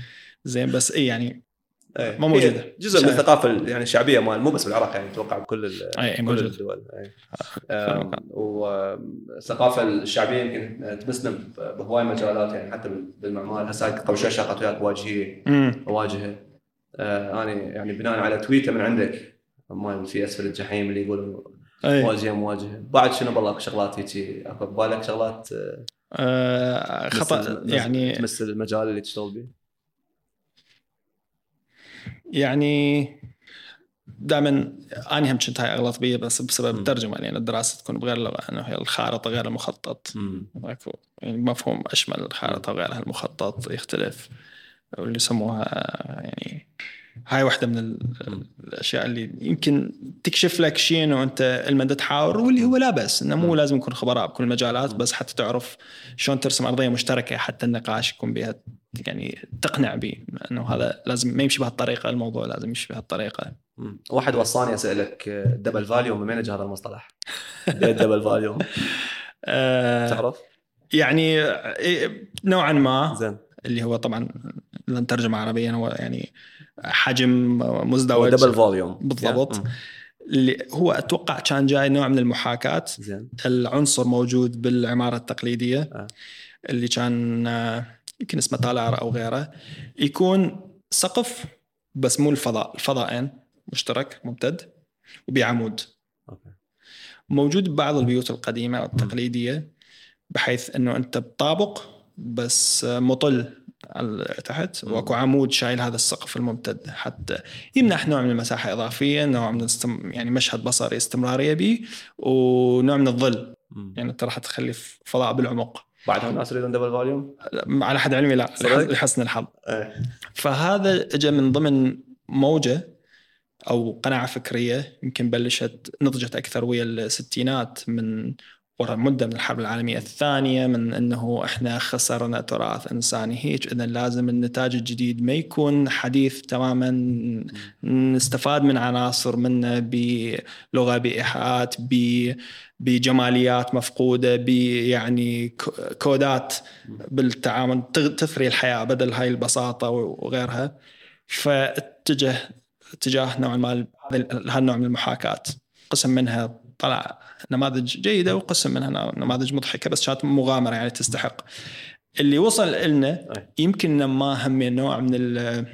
زين بس إي يعني إيه. ما موجودة. هي جزء من. الثقافة ال- يعني الشعبية مال مو بس بالعراق يعني أتوقع بكل ال- اي كل موجود. الدول. أي. آم، والثقافة الشعبية يمكن تمسنا بهواي مجالات يعني حتى بالمعمار. هسه قبل شوي شغلت وياك واجهيه واجهة. آه أنا يعني بناء على تويته من عندك مال في أسفل الجحيم اللي يقولوا اي واجهة مواجهه بعد شنو بالله أكو شغلات هيك أكو ببالك شغلات آه، آه خطأ يعني تمس المجال اللي تشتغل به يعني دائما أنا هم كنت هاي اغلط بيه بس بسبب. الترجمه لأن الدراسة تكون بغير لغه إنه هي الخارطة غير المخطط اكو يعني مفهوم أشمل الخارطة وغيرها المخطط يختلف واللي يسموها يعني هاي واحدة من ال-. الأشياء اللي يمكن تكشف لك شيء إنه أنت لما تحاور واللي هو لا بس إنه مو. لازم يكون خبراء بكل المجالات. بس حتى تعرف شلون ترسم أرضية مشتركة حتى النقاش يكون بها يعني تقنع به إنه هذا لازم ما يمشي بهالطريقة الموضوع لازم يمشي بهالطريقة. واحد وصاني أسألك ال double volume من أجى هذا المصطلح؟ ال double volume آه تعرف؟ يعني إيه، نوعا ما زين اللي هو طبعا اذا نترجم عربيا هو يعني حجم مزدوج double volume بالضبط. اللي هو أتوقع كان جاي نوع من المحاكاة زين العنصر موجود بالعمارة التقليدية آه. اللي كان آه، يمكن اسمه تالار أو غيره يكون سقف بس مو الفضاء الفضائين مشترك ممتد وبعمود موجود ببعض البيوت القديمة والتقليديه بحيث إنه أنت بطابق بس مطل على تحت. وأكو عمود شايل هذا السقف الممتد. حتى يمنح نوع من المساحة إضافية نوع من الاستم... يعني مشهد بصري استمرارية به ونوع من الظل. يعني أنت راح تخلي فضاء بالعمق. بعدها الناس يريدون double volume؟ على حد علمي لا؟ لحسن الحظ إيه فهذا اجى من ضمن موجة أو قناعة فكرية يمكن بلشت نضجت أكثر ويا الستينات من وراء مدة من الحرب العالمية الثانية من إنه إحنا خسرنا تراث إنساني. هيك اذا لازم النتاج الجديد ما يكون حديث تماما نستفاد من عناصر منه بلغة بإيحاءات بجماليات مفقودة ب يعني ك- كودات بالتعامل تثري الحياة بدل هاي البساطة وغيرها. فاتجه اتجاه نوعا ما هالنوع من المحاكاة. قسم منها طلع نماذج جيدة وقسم منها نماذج مضحكة بس كانت مغامرة يعني تستحق اللي وصل لنا. يمكن نما هم نوع من ال-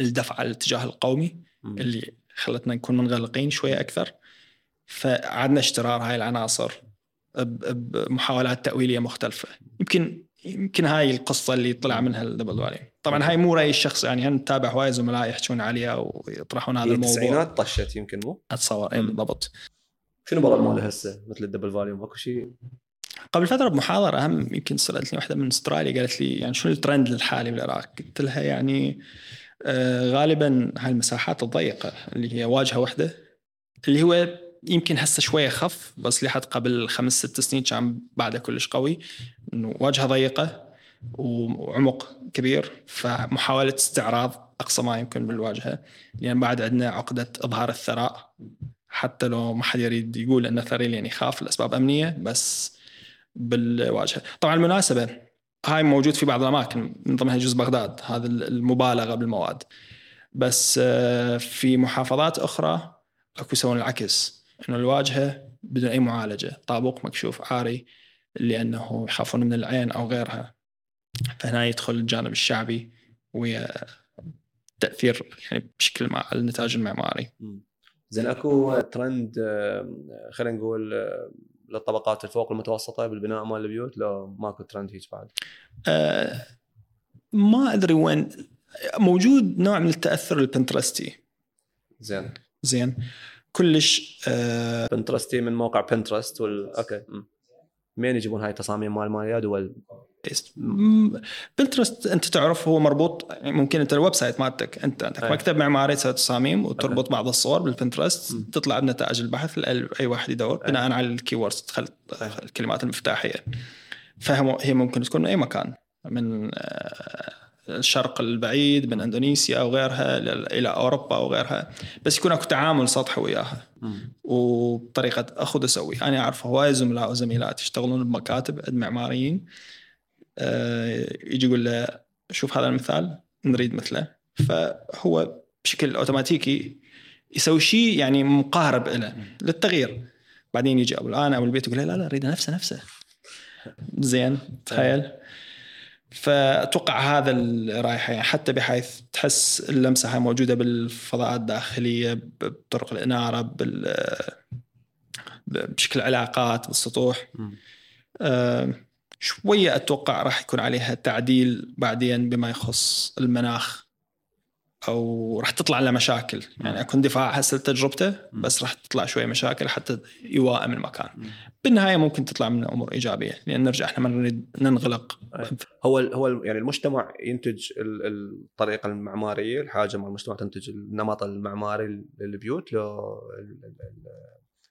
الدفع على الاتجاه القومي. اللي خلتنا نكون منغلقين شوية أكثر فعدنا اجترار هاي العناصر بمحاولات تأويلية مختلفة يمكن يمكن هاي القصة اللي طلع منها ال double volume طبعا هاي مو رايي الشخصي يعني هم نتابع هواي زملاء يحكون عليها ويطرحون هذا الموضوع التسعينات طشت يمكن مو؟ أتصور اي. بالضبط شنو بلد ماله هسه مثل ال double volume اكو شيء؟ قبل فترة بمحاضرة هم يمكن سألتني واحدة من أستراليا قالت لي يعني شنو الترند الحالي بالعراق؟ قلت لها يعني آه غالبا هاي المساحات الضيقة اللي هي واجهة واحدة اللي هو يمكن هسه شوية خف بس لحد قبل خمس ست سنين كان بعده كلش قوي إنه واجهة ضيقة وعمق كبير فمحاولة استعراض أقصى ما يمكن بالواجهة لأن بعد عندنا عقدة إظهار الثراء. حتى لو ما حد يريد يقول انه ثري لأن يخاف لأسباب أمنية بس بالواجهة. طبعا المناسبة هاي موجود في بعض الأماكن من ضمنها جزء بغداد هذا المبالغة بالمواد. بس آه، في محافظات أخرى أكو يسوون العكس إنه الواجهة بدون أي معالجة طابوق مكشوف عاري لأنه يخافون من العين أو غيرها. فهنا يدخل الجانب الشعبي ويا تأثير يعني بشكل مع النتاج المعماري. مم. زين اكو ترند خلينا نقول للطبقات الفوق المتوسطة بالبناء مال البيوت لو ماكو ترند هيك بعد. آه، ما أدري وين موجود نوع من التأثر البنترستي. زين. زين. كلش آه، Pinterest ي من موقع Pinterest وال okay. مم. منين يجيبون هاي التصاميم مال مال يا دول؟ Pinterest أنت تعرف هو مربوط ممكن أنت ال website مالتك أنت عندك. مكتب معماري تسوي تصاميم وتربط بعض الصور بال Pinterest. تطلع بنتائج البحث أي واحد يدور. بناء على ال keywords تدخل أي. الكلمات المفتاحية فهي هي ممكن تكون من أي مكان من آه، الشرق البعيد من إندونيسيا أو غيرها ل- إلى أوروبا أو غيرها بس يكون أكو تعامل سطحي وياها. وبطريقة أخذ أسوي أنا أعرف هواي زملاء وزميلات يشتغلون بمكاتب معماريين يجي يقول له شوف هذا المثال نريد مثله. فهو بشكل أوتوماتيكي يسوي شيء يعني مقارب له للتغيير. بعدين يجي أبو الآن أو البيت يقول لا لا اريد نفسه نفسه. زين تخيل. فأتوقع هذا الرايحة يعني حتى بحيث تحس اللمسة هاي موجودة بالفضاءات الداخلية بطرق الإنارة بال بشكل علاقات بالسطوح. شوية أتوقع راح يكون عليها تعديل بعدين بما يخص المناخ أو راح تطلع لنا مشاكل. يعني أكون دفاع هسه تجربته بس راح تطلع شوية مشاكل حتى يوائم المكان. بالنهاية ممكن تطلع من أمور إيجابية لأن نرجع إحنا ما نريد ننغلق. هو هو يعني المجتمع ينتج الطريقة المعمارية الحاجة مع المجتمع تنتج النمط المعماري للبيوت لو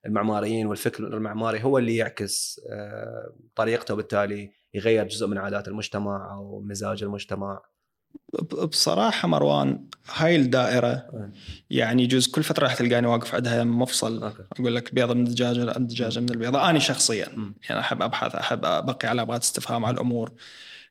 المعماريين والفكر المعماري هو اللي يعكس آه، طريقته وبالتالي يغير جزء من عادات المجتمع أو مزاج المجتمع. بصراحة مروان هاي الدائرة يعني يجوز كل فترة راح تلقاني واقف عندها مفصل. أوكي. أقول لك بيضة من الدجاجة الدجاجة من البيضة. أنا شخصيا م. يعني أحب أبحث أحب أبقي علامات استفهام على الأمور.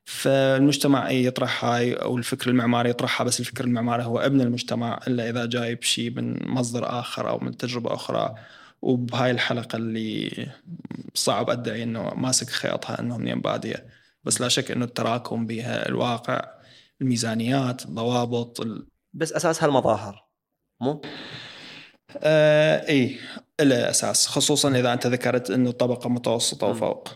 فالمجتمع يطرح هاي أو الفكر المعماري يطرحها بس الفكر المعماري هو ابن المجتمع إلا إذا جايب شيء من مصدر آخر أو من تجربة أخرى. وبهاي الحلقة اللي صعب أدعي إنه ماسك خياطها انه منين باديه بس لا شك إنه التراكم بها الواقع الميزانيات الضوابط ال... بس أساس هالمظاهر مو؟ آه إي له أساس خصوصا إذا أنت ذكرت إنه طبقه متوسطة وفوق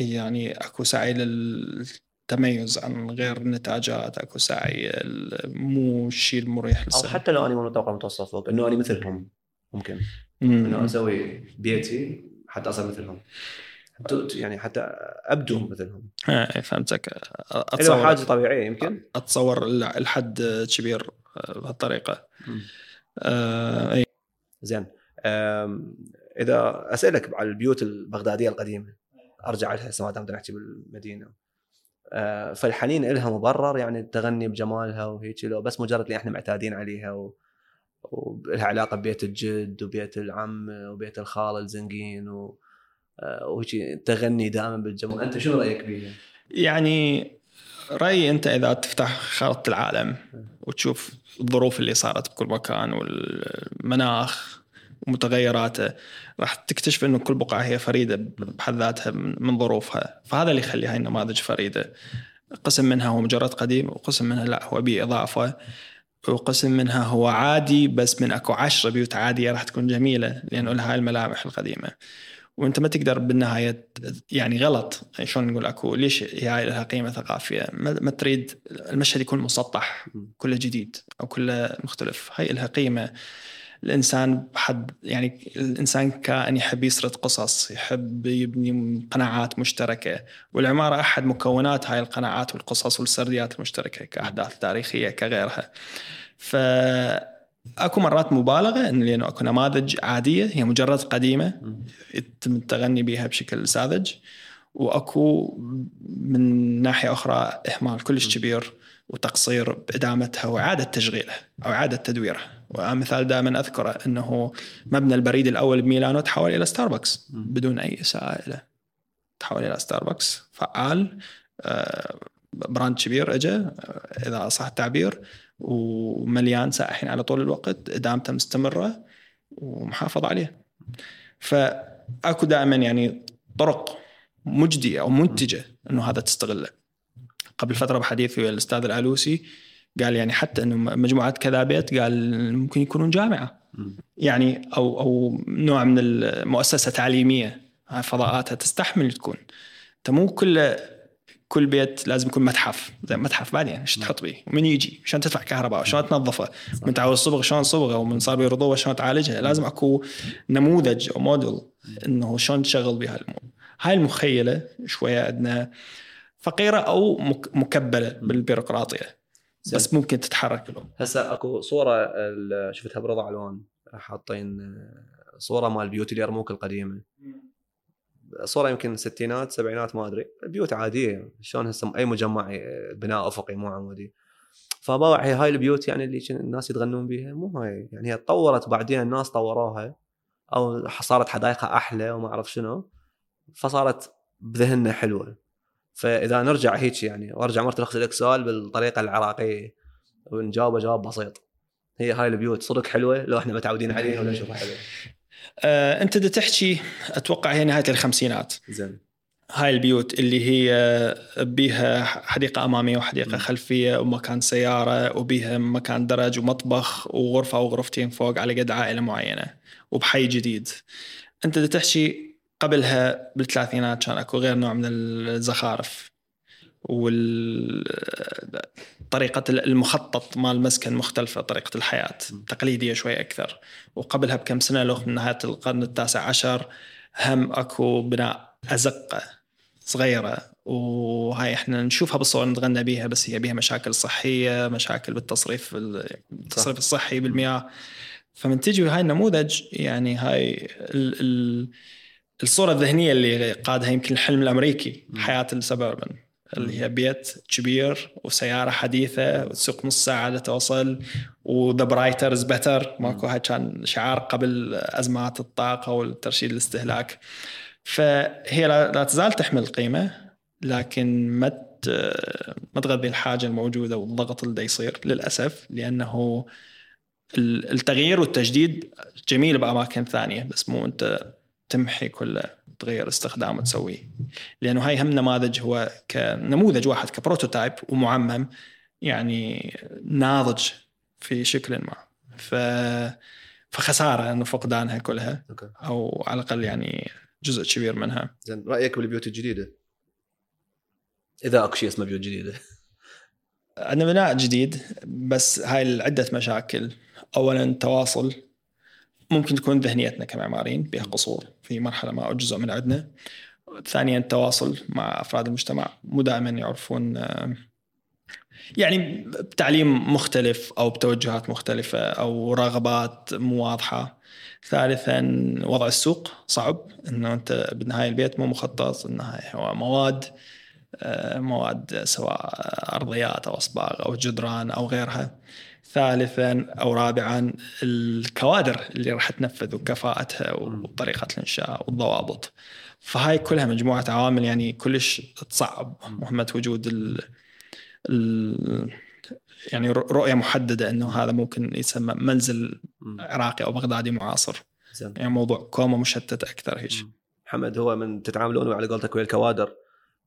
يعني أكو سعي للتميز عن غير النتاجات أكو سعي مو الشيء المريح للسنة. أو حتى لو أنا من طبقه متوسطه فوق إنه أنا مثلهم ممكن انه أسوي بيتي حتى اصير مثلهم. يعني حتى ابدو مثلهم. إيه فهمتك. أتصور حاجة طبيعية يمكن. أتصور الحد كبير آه، بهالطريقة. آه اي زين. إذا أسألك على البيوت البغدادية القديمة. أرجع لها هسه ما دام نحكي بالمدينة. آه فالحنين لها مبرر يعني التغني بجمالها وهيك لو بس مجرد اللي إحنا معتادين عليها و... ولها علاقه ببيت الجد وبيت العم وبيت الخال الزنقين و... آه، تغني دائما بالجمهور. أنت شنو رأيك بيها؟ يعني رأيي أنت إذا تفتح خارطة العالم وتشوف الظروف اللي صارت بكل مكان والمناخ ومتغيراته راح تكتشف إنه كل بقعة هي فريدة بحد ذاتها من ظروفها. فهذا اللي يخلي هاي النماذج فريدة. قسم منها هو مجرد قديم وقسم منها لا هو بيه اضافه وقسم منها هو عادي بس من أكو عشرة بيوت عادية راح تكون جميلة لأنه لها الملامح القديمة. وأنت ما تقدر بالنهاية يعني غلط. شلون نقول أكو؟ ليش هي لها قيمة ثقافية؟ ما تريد المشهد يكون مسطح كله جديد أو كله مختلف. هي لها قيمة. الإنسان بحد يعني الإنسان كائن يحب يسرد قصص يحب يبني قناعات مشتركة. والعمارة أحد مكونات هاي القناعات والقصص والسرديات المشتركة كأحداث تاريخية كغيرها. ف اكو مرات مبالغة ان لأنه أكو نماذج عادية هي مجرد قديمة يتم التغني بها بشكل ساذج. وأكو من ناحية أخرى إهمال كلش كبير وتقصير بإدامتها وإعادة تشغيلها أو إعادة تدويرها. ومثال دائما اذكره أنه مبنى البريد الأول بميلانو تحول إلى ستاربكس بدون أي إساءة له. تحول إلى ستاربكس فعال آه، براند كبير اجى آه، إذا صح التعبير ومليان سائحين على طول الوقت إدامته مستمرة ومحافظ عليه. فأكو دائما يعني طرق مجدية أو منتجة إنه هذا تستغله. قبل فترة بحديثي ويا الأستاذ العلوسي قال يعني حتى إنه مجموعه كذا بيت قال ممكن يكونون جامعة. يعني أو أو نوع من المؤسسه تعليمية. فضاءاتها تستحمل تكون. أنت مو كل كل بيت لازم يكون متحف. زي متحف بعدين. إيش تحط به؟ ومن يجي؟ عشان تدفع كهرباء؟ وشلون تنظفه؟ من تعود الصبغ شلون صبغة؟ ومن صار به رطوبة؟ شلون تعالجها؟ لازم أكو نموذج أو موديل إنه شلون تشغل بها الأمور. هاي المخيلة شوية عندنا فقيرة أو مكبلة بالبيروقراطية. بس ممكن تتحرك له هسه أكو صورة شفتها برضا الوان. حاطين آه، صورة مال بيوت اليرموك القديمة. صورة يمكن ستينات سبعينات ما أدري. بيوت عادية. شلون هسه أي مجمع آه، بناء أفقي مو عمودي. فباوع هي هاي البيوت يعني اللي الناس يتغنون بيها مو هاي. يعني هي تطورت بعدين الناس طوروها أو صارت حدائقها أحلى وما أعرف شنو. فصارت بذهننا حلوة. فإذا نرجع هيك يعني وأرجع مرة اسالك سؤال بالطريقة العراقية. ونجاوبه جواب بسيط. هي هاي البيوت صدق حلوة؟ لو إحنا متعودين عليها ولا نشوفها حلوة. آه، أنت دا تحكي أتوقع هي نهاية الخمسينات. زين. هاي البيوت اللي هي بيها حديقة أمامية وحديقة مم. خلفية ومكان سيارة وبيها مكان درج ومطبخ وغرفة أو غرفتين فوق على قد عائلة معينة وبحي جديد. أنت تحكي قبلها بالثلاثينات كان أكو غير نوع من الزخارف وطريقة المخطط مال المسكن مختلفة طريقة الحياة. تقليدية شوي أكثر. وقبلها بكم سنة لو من نهاية القرن التاسع عشر هم أكو بناء أزقة صغيرة. وهاي إحنا نشوفها بالصور نتغنى بيها بس هي بيها مشاكل صحية مشاكل بالتصريف التصريف الصحي بالمياه. فمن تجي هاي النموذج يعني هاي ال ال الصورة الذهنية اللي قادها يمكن الحلم الأمريكي مم. حياة ال suburban اللي هي بيت كبير وسيارة حديثة وتسوق نص ساعة لتوصل و the brighter is better ماكو هاي كان شعار قبل أزمات الطاقة والترشيد الاستهلاك. فهي لا تزال تحمل قيمة لكن ما ما تغذي الحاجة الموجودة والضغط اللي يصير للأسف لأنه ال- التغيير والتجديد جميل بأماكن ثانية. بس مو أنت تمحي كله تغير استخدامه وتسويه. لأنه هاي هم نماذج هو كنموذج واحد كبروتوتايب ومعمم يعني ناضج في شكل ما. ف فخسارة أنه فقدانها كلها أو على الأقل يعني جزء كبير منها. زين رأيك بالبيوت الجديدة؟ إذا أكو شيء اسمه بيوت جديدة. عندنا بناء جديد بس هاي عدة مشاكل. أولا تواصل. ممكن تكون ذهنيتنا كمعماريين بها قصور في مرحلة ما أو جزء من عندنا. ثانيا التواصل مع أفراد المجتمع. مو دائما يعرفون آه، يعني بتعليم مختلف أو بتوجهات مختلفة أو رغبات مو واضحة. ثالثا وضع السوق صعب. إنه أنت بالنهاية البيت مو مخطط انه هو مواد آه، مواد سواء أرضيات أو أصباغ أو جدران أو غيرها. ثالثا أو رابعا الكوادر اللي راح تنفذ وكفاءتها وطريقة الإنشاء والضوابط. فهاي كلها مجموعة عوامل يعني كلش تصعب مهمه وجود ال ال يعني رؤية محددة إنه هذا ممكن يسمى منزل عراقي أو بغدادي معاصر. زين. يعني موضوع كوما مشتت أكثر هيك. محمد هو من تتعاملون على قولتك ويا الكوادر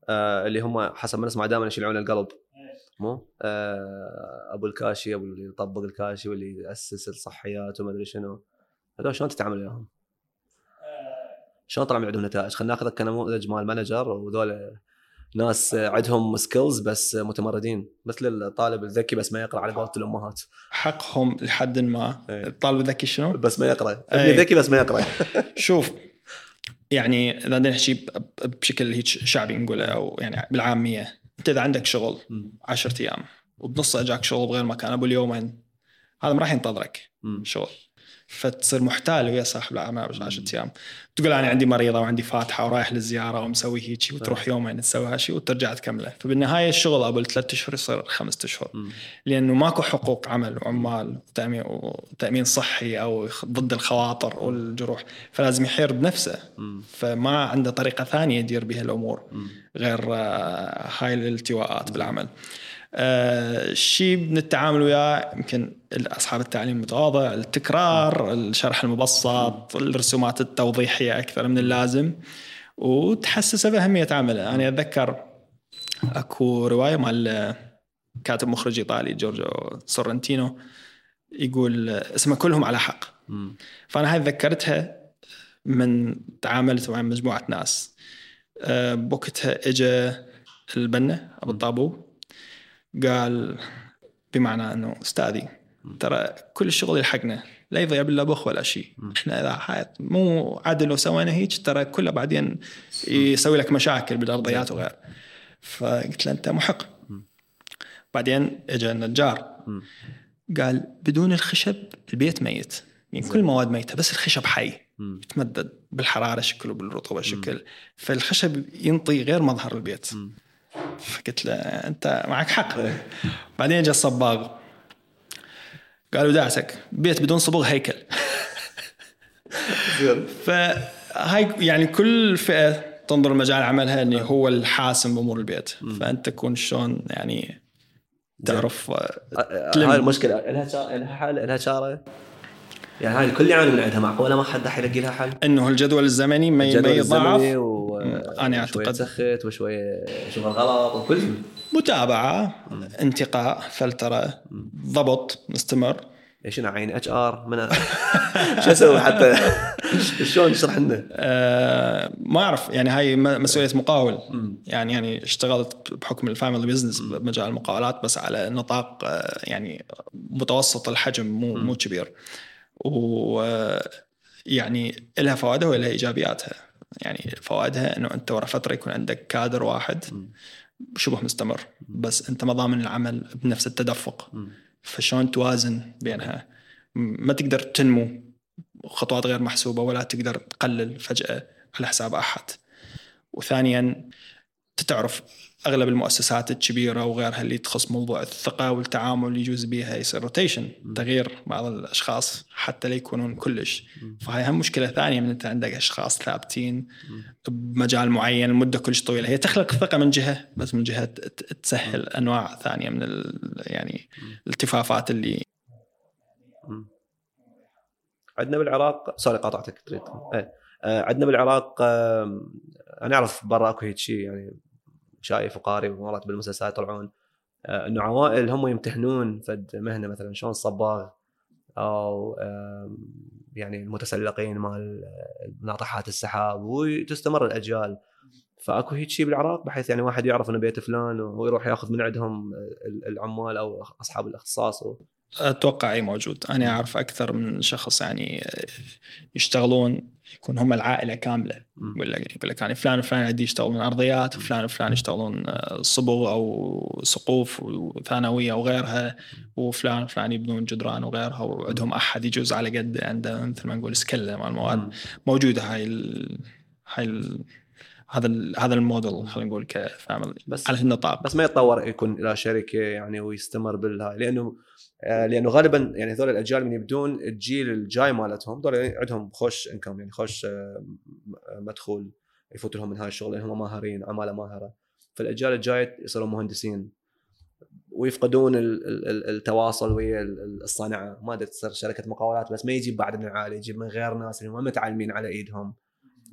آه اللي هم حسب ما نسمع دائما يشيلون القلب. مو آه أبو الكاشي أبو اللي يطبق الكاشي واللي يأسس الصحيات وما أدري شنو هذول شلون تتعامل وياهم؟ شلون طلع من عندهم نتائج؟ خلينا ناخذك كنموذج مال manager وذول ناس عندهم skills بس متمردين مثل الطالب الذكي بس ما يقرأ على قولة الأمهات حقهم لحد ما إيه. الطالب الذكي شنو؟ بس ما يقرأ أي. ابني ذكي بس ما يقرأ شوف يعني إذا نحكي ب- بشكل هيك شعبي نقوله أو يعني بالعامية انت إذا عندك شغل 10 أيام وبنص أجاك شغل بغير مكان أبو اليومين هذا ما راح ينتظرك شغل. فتصير محتال ويا صاحب الاعمال ب 10 أيام تقول أنا عندي مريضة وعندي فاتحة ورايح للزيارة ومسوي هيك وتروح يومين تسوي هالشيء وترجع تكمله. فبالنهاية الشغل أبو ثلاث أشهر يصير خمسة أشهر. لأنه ماكو حقوق عمل وعمال وتأمين وتامين صحي أو ضد الخواطر والجروح. فلازم يحير بنفسه. فما عنده طريقة ثانية يدير بها الأمور غير آه، هاي الالتواءات بالعمل. آه، الشيء من التعامل وياه يمكن أصحاب التعليم المتواضع التكرار الشرح المبسط الرسومات التوضيحية أكثر من اللازم. وتحسسه بأهمية عمله. أنا أتذكر أكو رواية مال كاتب مخرج إيطالي جورجو سورنتينو يقول اسمها كلهم على حق. فأنا هاي تذكرتها من تعاملت مع مجموعة ناس. أه، بوقتها اجى البنا أبو الطابو. قال بمعنى إنه أستاذي ترى كل الشغل يلحقنا لا يضيع بالله بخ ولا شيء. إحنا إذا حيات مو عادل لو سوينا هيك ترى كله بعدين يسوي لك مشاكل بالأرضيات وغير. فقلت له أنت محق. بعدين اجى النجار. قال بدون الخشب البيت ميت. يعني كل المواد ميتة بس الخشب حي. يتمدد بالحرارة شكل وبالرطوبة شكل. فالخشب ينطي غير مظهر البيت. فقلت له أنت معك حق. بعدين جاء الصباغ. قالوا دعسك بيت بدون صبغ هيكل. فهاي يعني كل فئة تنظر لمجال عملها إنه هو الحاسم بأمور البيت. فأنت تكون شلون يعني تعرف آه،. هاي المشكلة. لها. لها حل لها شارة. يعني هاي الكل يعاني من عندها معقولة ما حد راح يلاقي لها حل؟ إنه الجدول الزمني ما ما الجدول يضاعف الزمني و... أنا شوية أعتقد. تسخت وشوية شغل غلط وكل شيء. متابعة انتقاء فلتره ضبط مستمر؟ شنو عين HR؟ من شو أسوي حتى؟ شلون نشرح لنا؟ آه ما أعرف يعني هاي مسؤولية مقاول. مم. يعني يعني اشتغلت بحكم ال family business بمجال المقاولات بس على نطاق آه، يعني متوسط الحجم مو مو كبير. و آه، يعني لها فوائدها ولها إيجابياتها. يعني فوائدها إنه أنت ورا فترة يكون عندك كادر واحد شبه مستمر. بس أنت ما ضامن العمل بنفس التدفق. فشلون توازن بينها؟ ما تقدر تنمو خطوات غير محسوبة ولا تقدر تقلل فجأة على حساب أحد. وثانيا تعرف أغلب المؤسسات الكبيرة وغيرها اللي تخص موضوع الثقة والتعامل اللي يجوز بها يصير rotation تغيير بعض الأشخاص حتى لا يكونون كلش. فهي هم مشكلة ثانية من أنت عندك أشخاص ثابتين بمجال معين لمده كلش طويلة. هي تخلق ثقة من جهة بس من جهة تسهل أنواع ثانية من يعني الالتفافات اللي عندنا بالعراق سوري قاطعتك تريد. إيه. آه، عندنا بالعراق أنا أعرف برا أكو هيك شيء يعني شايف وقاري ومرات بالمسلسلات يطلعون آه، إنه عوائل هم يمتهنون فد مهنة مثلا شلون صباغ أو يعني المتسلقين مال آه، ناطحات السحاب وتستمر الأجيال فأكو هيك شيء بالعراق بحيث يعني واحد يعرف إنه بيت فلان ويروح ياخذ من عندهم ال- العمال أو أصحاب الأختصاص. أتوقع أي موجود. أنا أعرف أكثر من شخص يعني يشتغلون يكون هم العائلة كاملة. مم. يقول لك يعني فلان وفلان عندي يشتغلون ارضيات وفلان وفلان يشتغلون آه، صبغ أو سقوف وثانوية وغيرها وفلان وفلان يبنون جدران وغيرها وعندهم أحد يجوز على قد عنده مثل ما نقول سكله مال المواد. موجودة هاي ال... هاي ال... هذا ال... هذا الموديل خلينا نقول ك family. بس على النطاق بس ما يتطور يكون إلى شركة يعني ويستمر بالهاي لأنه لأنه غالبا يعني هذول الأجيال من يبدون الجيل الجاي مالتهم هذول عندهم خوش انكم يعني خوش آه، مدخول يفوت لهم من هاي الشغل لأن هم ماهرين عماله ماهرة. فالأجيال الجاية يصيرون مهندسين ويفقدون ال- ال- ال- التواصل ويا ال- ال- الصنعة. ما أدري تصير شركة مقاولات بس ما يجيب بعد من العالي يجيب من غير ناس اللي ما متعلمين على إيدهم.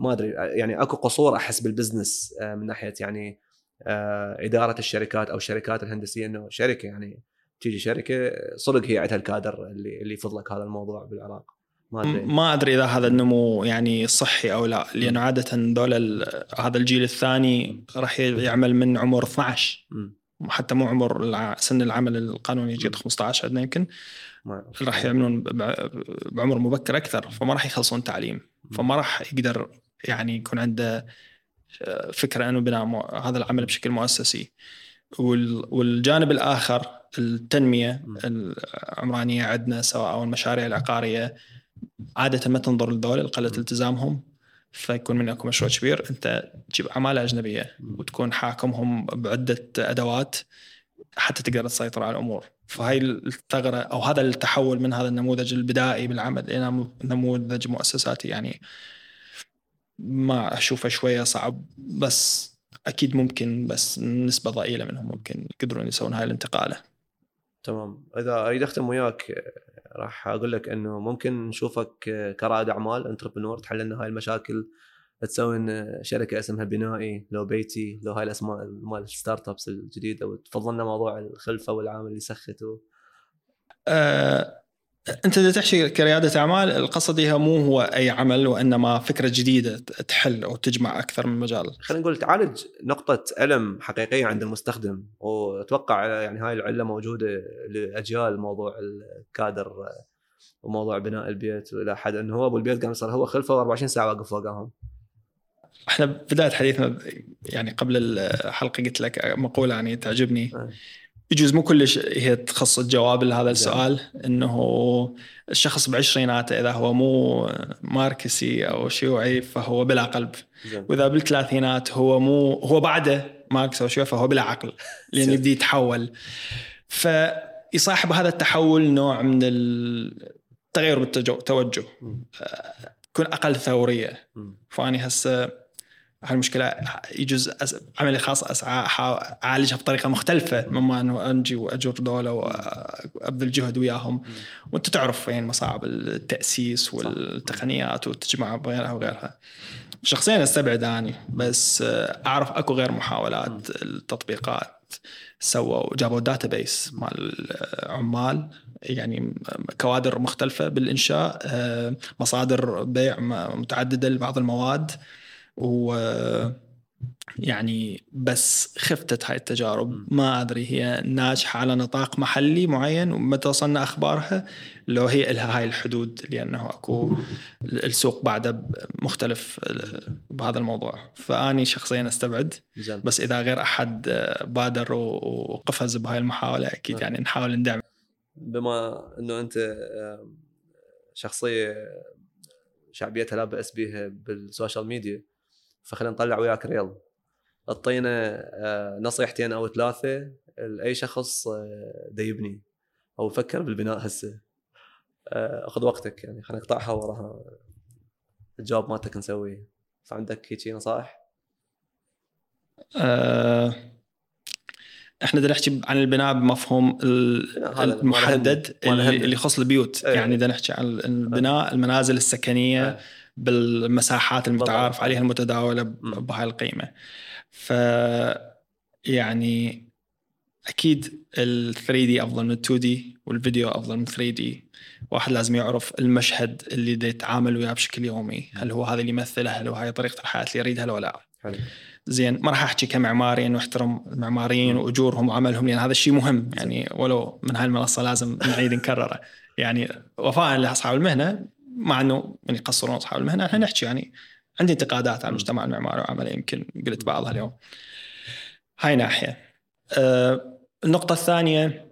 ما أدري يعني أكو قصور أحس بالبزنس آه، من ناحية يعني آه، إدارة الشركات أو الشركات الهندسية إنه شركة يعني تيجي شركة صدق هي عندها الكادر اللي اللي يفضلك هذا الموضوع بالعراق. ما أدري. ما أدري إذا هذا النمو يعني صحي أو لا لأنه عادة ذول ال- هذا الجيل الثاني راح يعمل من عمر 12 مم. حتى مو عمر سن العمل القانوني يجي 15 عندنا يمكن. راح يعملون بعمر مبكر أكثر فما راح يخلصون تعليم. فما راح يقدر يعني يكون عنده آه، فكرة إنه بناء هذا العمل بشكل مؤسسي. وال- والجانب الآخر التنمية. العمرانية عندنا سواء أو المشاريع العقارية عادة ما تنظر لذول قله التزامهم فيكون من اكو مشروع كبير. أنت تجيب عماله أجنبية وتكون حاكمهم بعدة أدوات حتى تقدر تسيطر على الأمور. فهاي الثغرة أو هذا التحول من هذا النموذج البدائي بالعمل إلى نموذج مؤسساتي يعني ما أشوفه شوية صعب بس أكيد ممكن بس نسبة ضئيلة منهم ممكن يقدرون يسوون هاي الانتقالة. تمام. إذا أريد أختم وياك راح أقول لك إنه ممكن نشوفك كرائد أعمال entrepreneur تحل لنا هاي المشاكل. تسوي شركة اسمها بنائي لو بيتي لو هاي الأسماء مال ال startups الجديدة وتفضلنا موضوع الخلفة والعامل اللي يسخت و... أنت إذا تحكي كريادة أعمال القصد هي مو هو أي عمل وإنما فكرة جديدة تحل أو تجمع أكثر من مجال. خلينا نقول تعالج نقطة ألم حقيقية عند المستخدم. وأتوقع يعني هاي العلة موجودة لأجيال موضوع الكادر وموضوع بناء البيت إلى حد أنه هو أبو البيت قام يصير هو خلفه و24 ساعة واقف فوقهم. إحنا بداية حديثنا يعني قبل الحلقة قلت لك مقولة يعني تعجبني. أي. يجوز مو كلش هي تخص الجواب لهذا السؤال إنه الشخص بعشريناته إذا هو مو ماركسي أو شيوعي فهو بلا قلب وإذا بالثلاثينات هو مو هو بعده ماركس أو شيوعي فهو بلا عقل لأن. يبدي يتحول فيصاحب هذا التحول نوع من التغير بالتوجه. تكون أقل ثورية. فاني هسه هاي المشكلة يجوز. عملي خاص اسعى أعالجها بطريقة مختلفة مما أنه أنجي وأجر دولة وأبذل جهد وياهم. وأنت تعرف وين مصاعب التأسيس والتقنيات والتجمع وغيرها وغيرها. شخصيا استبعد اني بس أعرف أكو غير محاولات التطبيقات سووا جابوا database مال عمال يعني كوادر مختلفة بالإنشاء آه، مصادر بيع متعددة لبعض المواد. و يعني بس خفتت هاي التجارب. ما أدري هي ناجحة على نطاق محلي معين ومتى وصلنا أخبارها؟ لو هي لها هاي الحدود لأنه أكو السوق بعده مختلف بهذا الموضوع. فأني شخصيا أستبعد. بس إذا غير أحد بادر وقفز بهاي المحاولة أكيد نعم. يعني نحاول ندعم. بما إنه أنت شخصية شعبيتها لا بأس بها بال social media فخلينا نطلع وياك reel اعطينا آه، نصيحتين أو ثلاثة لأي شخص آه، دا يبني أو يفكر بالبناء هسه. آه، خذ وقتك يعني خلينا نقطعها وراها. الجواب مالتك نسويه. فعندك هيك نصائح؟ آه، إحنا بدنا نحكي عن البناء بمفهوم المحدد. اللي يخص البيوت. إيه. يعني بدنا نحكي عن البناء المنازل السكنية إيه. بالمساحات المتعارف. عليها المتداولة. بهاي القيمة. ف يعني أكيد ال 3 دي أفضل من 2 دي والفيديو أفضل من 3 دي واحد لازم يعرف المشهد اللي دا يتعامل وياه بشكل يومي. هل هو هذا اللي يمثله؟ هل هو هاي طريقة الحياة اللي يريدها ولا لا؟ حلو. زين ما راح أحكي كمعماري انه احترم المعماريين. وأجورهم وعملهم لأن هذا الشيء مهم. يعني ولو من هاي المنصة لازم نعيد نكرره. يعني وفاء لاصحاب المهنة مع انه من يقصرون اصحاب المهنه إحنا نحكي يعني عندي انتقادات على المجتمع المعماري وعمله يمكن قلت بعضها اليوم. هاي ناحية. أه النقطة الثانية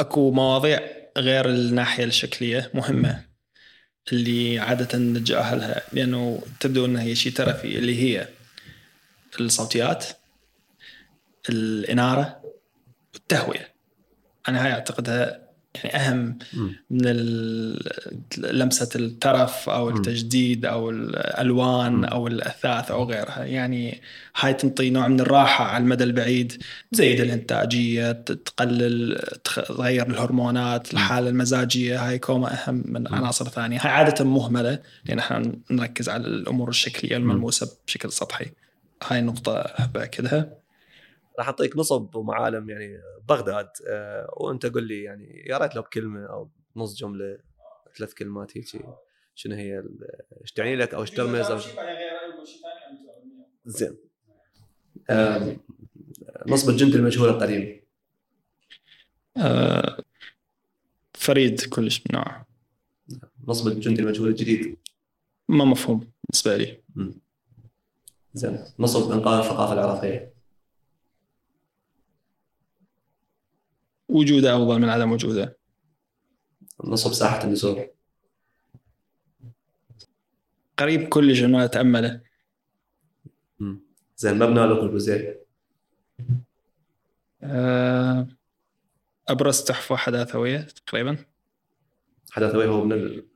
أكو مواضيع غير الناحية الشكلية مهمة اللي عادة نتجاهلها لأنه تبدو إنها هي شيء ترفي اللي هي الصوتيات الإنارة والتهويه أنا هاي أعتقدها يعني اهم من ال- لمسة الترف أو. التجديد أو الألوان. أو الأثاث أو غيرها. يعني هاي تنطي نوع من الراحة على المدى البعيد. تزيد الإنتاجية تقلل تغير الهرمونات الحالة المزاجية. هاي كلها أهم من عناصر ثانية. هاي عادة مهملة. لأن إحنا نركز على الأمور الشكلية الملموسة بشكل سطحي. هاي نقطة احب اكدها راح أعطيك نصب ومعالم يعني بغداد. آه، وأنت قل لي يعني يا ريت لو بكلمة أو نص جملة ثلاث كلمات هيك شنو هي إيش تعني لك أو إيش ترمز أو زين. آم، نصب الجندي المجهول القديم. آه، فريد كلش من نوعه. نصب الجندي المجهول الجديد. ما مفهوم بالنسبة لي. زين. نصب إنقاذ الثقافة العراقية. وجوده أفضل من عدم وجوده. نصب ساحة النسور قريب كلش ما اتامله. زين مبنى لو البوزير آه، أبرز تحفة حداثوية تقريبا. حداثوي هو من ال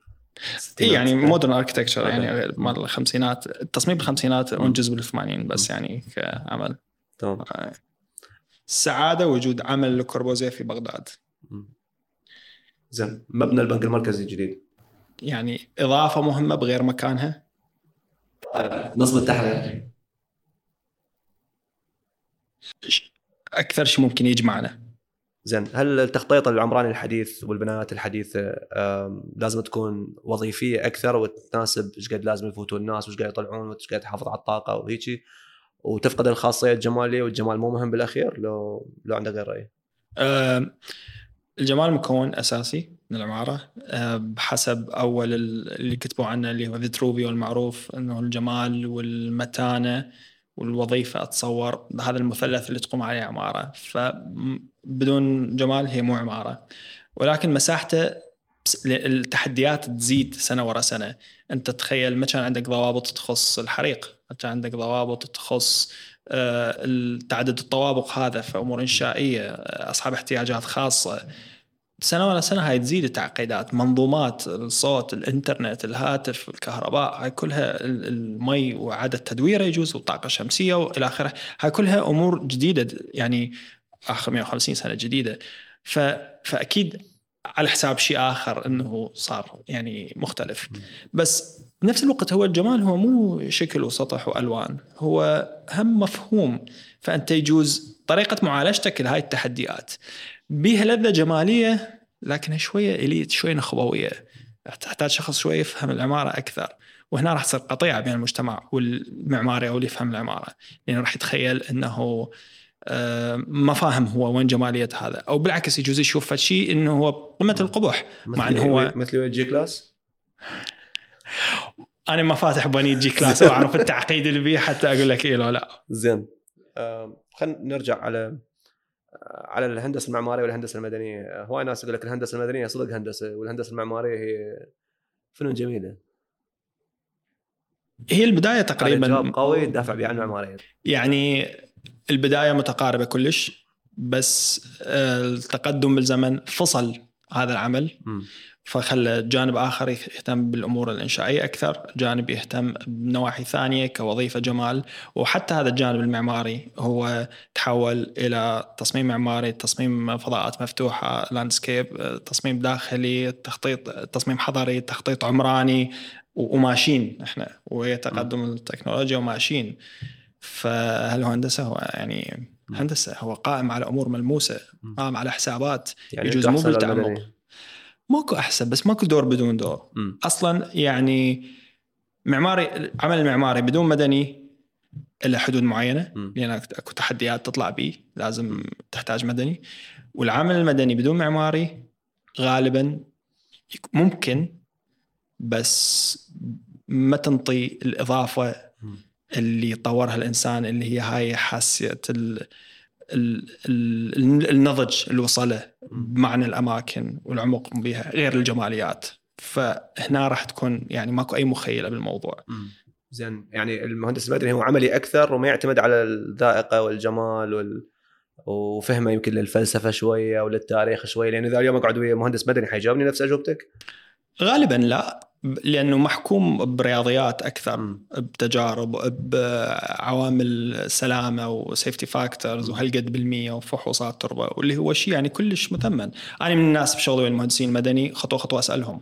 اي يعني modern architecture. يعني مال الخمسينات التصميم بالخمسينات منجز بالثمانين بس يعني كعمل تمام. آه. السعاده وجود عمل لكوربوزيه في بغداد. زين مبنى البنك المركزي الجديد يعني إضافة مهمة بغير مكانها؟ نصب التحرير. أكثر شيء ممكن يجمعنا. زين هل التخطيط العمراني الحديث والبنايات الحديثة لازم تكون وظيفية أكثر وتناسب إيش قد لازم يفوتون الناس وإيش قد يطلعون وإيش قد تحافظ على الطاقة وهيجي؟ وتفقد الخاصية الجماليه والجمال مو مهم بالأخير لو لو عندك غير رأي. الجمال مكون أساسي من العمارة. بحسب أول ال- اللي كتبوا عنه اللي هو فيتروفيو المعروف إنه الجمال والمتانة والوظيفة أتصور هذا المثلث اللي تقوم عليه عمارة. فبدون جمال هي مو عمارة. ولكن مساحته التحديات تزيد سنة ورا سنة. أنت تخيل ما كان عندك ضوابط تخص الحريق. كان عندك ضوابط تخص آه، تعدد الطوابق هذا في أمور إنشائية آه، أصحاب احتياجات خاصة. سنة ورا سنة هاي تزيد التعقيدات منظومات الصوت الإنترنت الهاتف الكهرباء هاي كلها ال- المي وعدد تدويره يجوز والطاقة الشمسية وإلى آخره. هاي كلها أمور جديدة يعني آخر 150 سنة جديدة. ف... فأكيد على حساب شيء آخر إنه صار يعني مختلف. بس بنفس الوقت هو الجمال هو مو شكل وسطح وألوان هو هم مفهوم. فأنت يجوز طريقة معالجتك لهاي التحديات. بيها لذة جمالية لكنها شوية إليت شوية نخبوية. تحتاج شخص شوية يفهم العمارة أكثر. وهنا راح تصير قطيعة بين المجتمع والمعماري أو اللي يفهم العمارة. لأنه راح يتخيل إنه آه، ما فاهم هو وين جمالية هذا. أو بالعكس يجوز يشوف شيء إنه هو قمة القبح. مع إنه هو مثل G-Class أنا ما فاتح بنيد G-Class وأعرف التعقيد اللي بيه حتى أقول لك إيه لو لا. زين. آم، خلينا نرجع على على الهندسة المعمارية والهندسة المدنية. آه، هواي ناس يقول لك الهندسة المدنية صدق هندسة والهندسة المعمارية هي فنون جميلة. هي البداية تقريبا جواب قوي تدافع به عن المعمارية. يعني البداية متقاربة كلش بس آه، التقدم بالزمن فصل هذا العمل فخلى جانب آخر يهتم بالأمور الإنشائية أكثر، جانب يهتم بنواحي ثانية كوظيفة جمال، وحتى هذا الجانب المعماري هو تحول إلى تصميم معماري، تصميم فضاءات مفتوحة، لاندسكيب، تصميم داخلي، تخطيط تصميم حضري، تخطيط عمراني و- وماشيين إحنا وهي تقدم التكنولوجيا وماشيين. فهل هو هندسه؟ هو يعني هندسة هو قائم على أمور ملموسة، قائم على حسابات يعني يجوز مو بالتعمق. ماكو أحسن بس ماكو دور بدون دور مم. أصلا يعني معماري العمل المعماري بدون مدني إلا حدود معينة مم. لأن أكو تحديات تطلع به لازم تحتاج مدني والعمل المدني بدون معماري غالبا ممكن بس ما تنطي الإضافة. اللي طورها الإنسان اللي هي هاي حاسه ال ال ال النضج اللي وصله بمعنى الأماكن والعمق بها غير الجماليات. فهنا راح تكون يعني ماكو أي مخيلة بالموضوع. زين يعني المهندس المدني هو عملي أكثر وما يعتمد على الذائقة والجمال وال وفهمه يمكن للفلسفة شوية وللتاريخ شوية لأن إذا اليوم أقعد ويا مهندس مدني حيجاوبني نفس أجوبتك؟ غالبا لا لأنه محكوم برياضيات أكثر. بتجارب بعوامل سلامة وسيفتي فاكتورز وهالقد بالمية وفحوصات تربة واللي هو شيء يعني كلش مثمن أنا من الناس بشغلي ويا المهندسين المدني خطوة خطوة أسألهم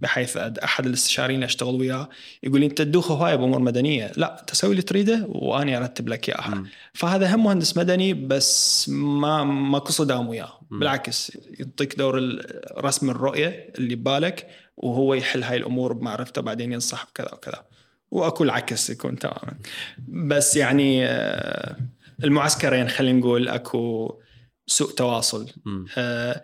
بحيث أحد الاستشاريين اللي أشتغل وياه يقول لي أنت تدوخ هواية بأمور مدنية لا تسوي اللي تريده واني أرتب لك إياها. فهذا هم مهندس مدني بس ما ماكو صدام وياه. بالعكس يعطيك دور رسم الرؤية اللي ببالك وهو يحل هاي الأمور بمعرفته بعدين ينصح بكذا وكذا. واكو العكس يكون تماما. بس يعني آه، المعسكرين خلينا نقول أكو سوء تواصل. آه،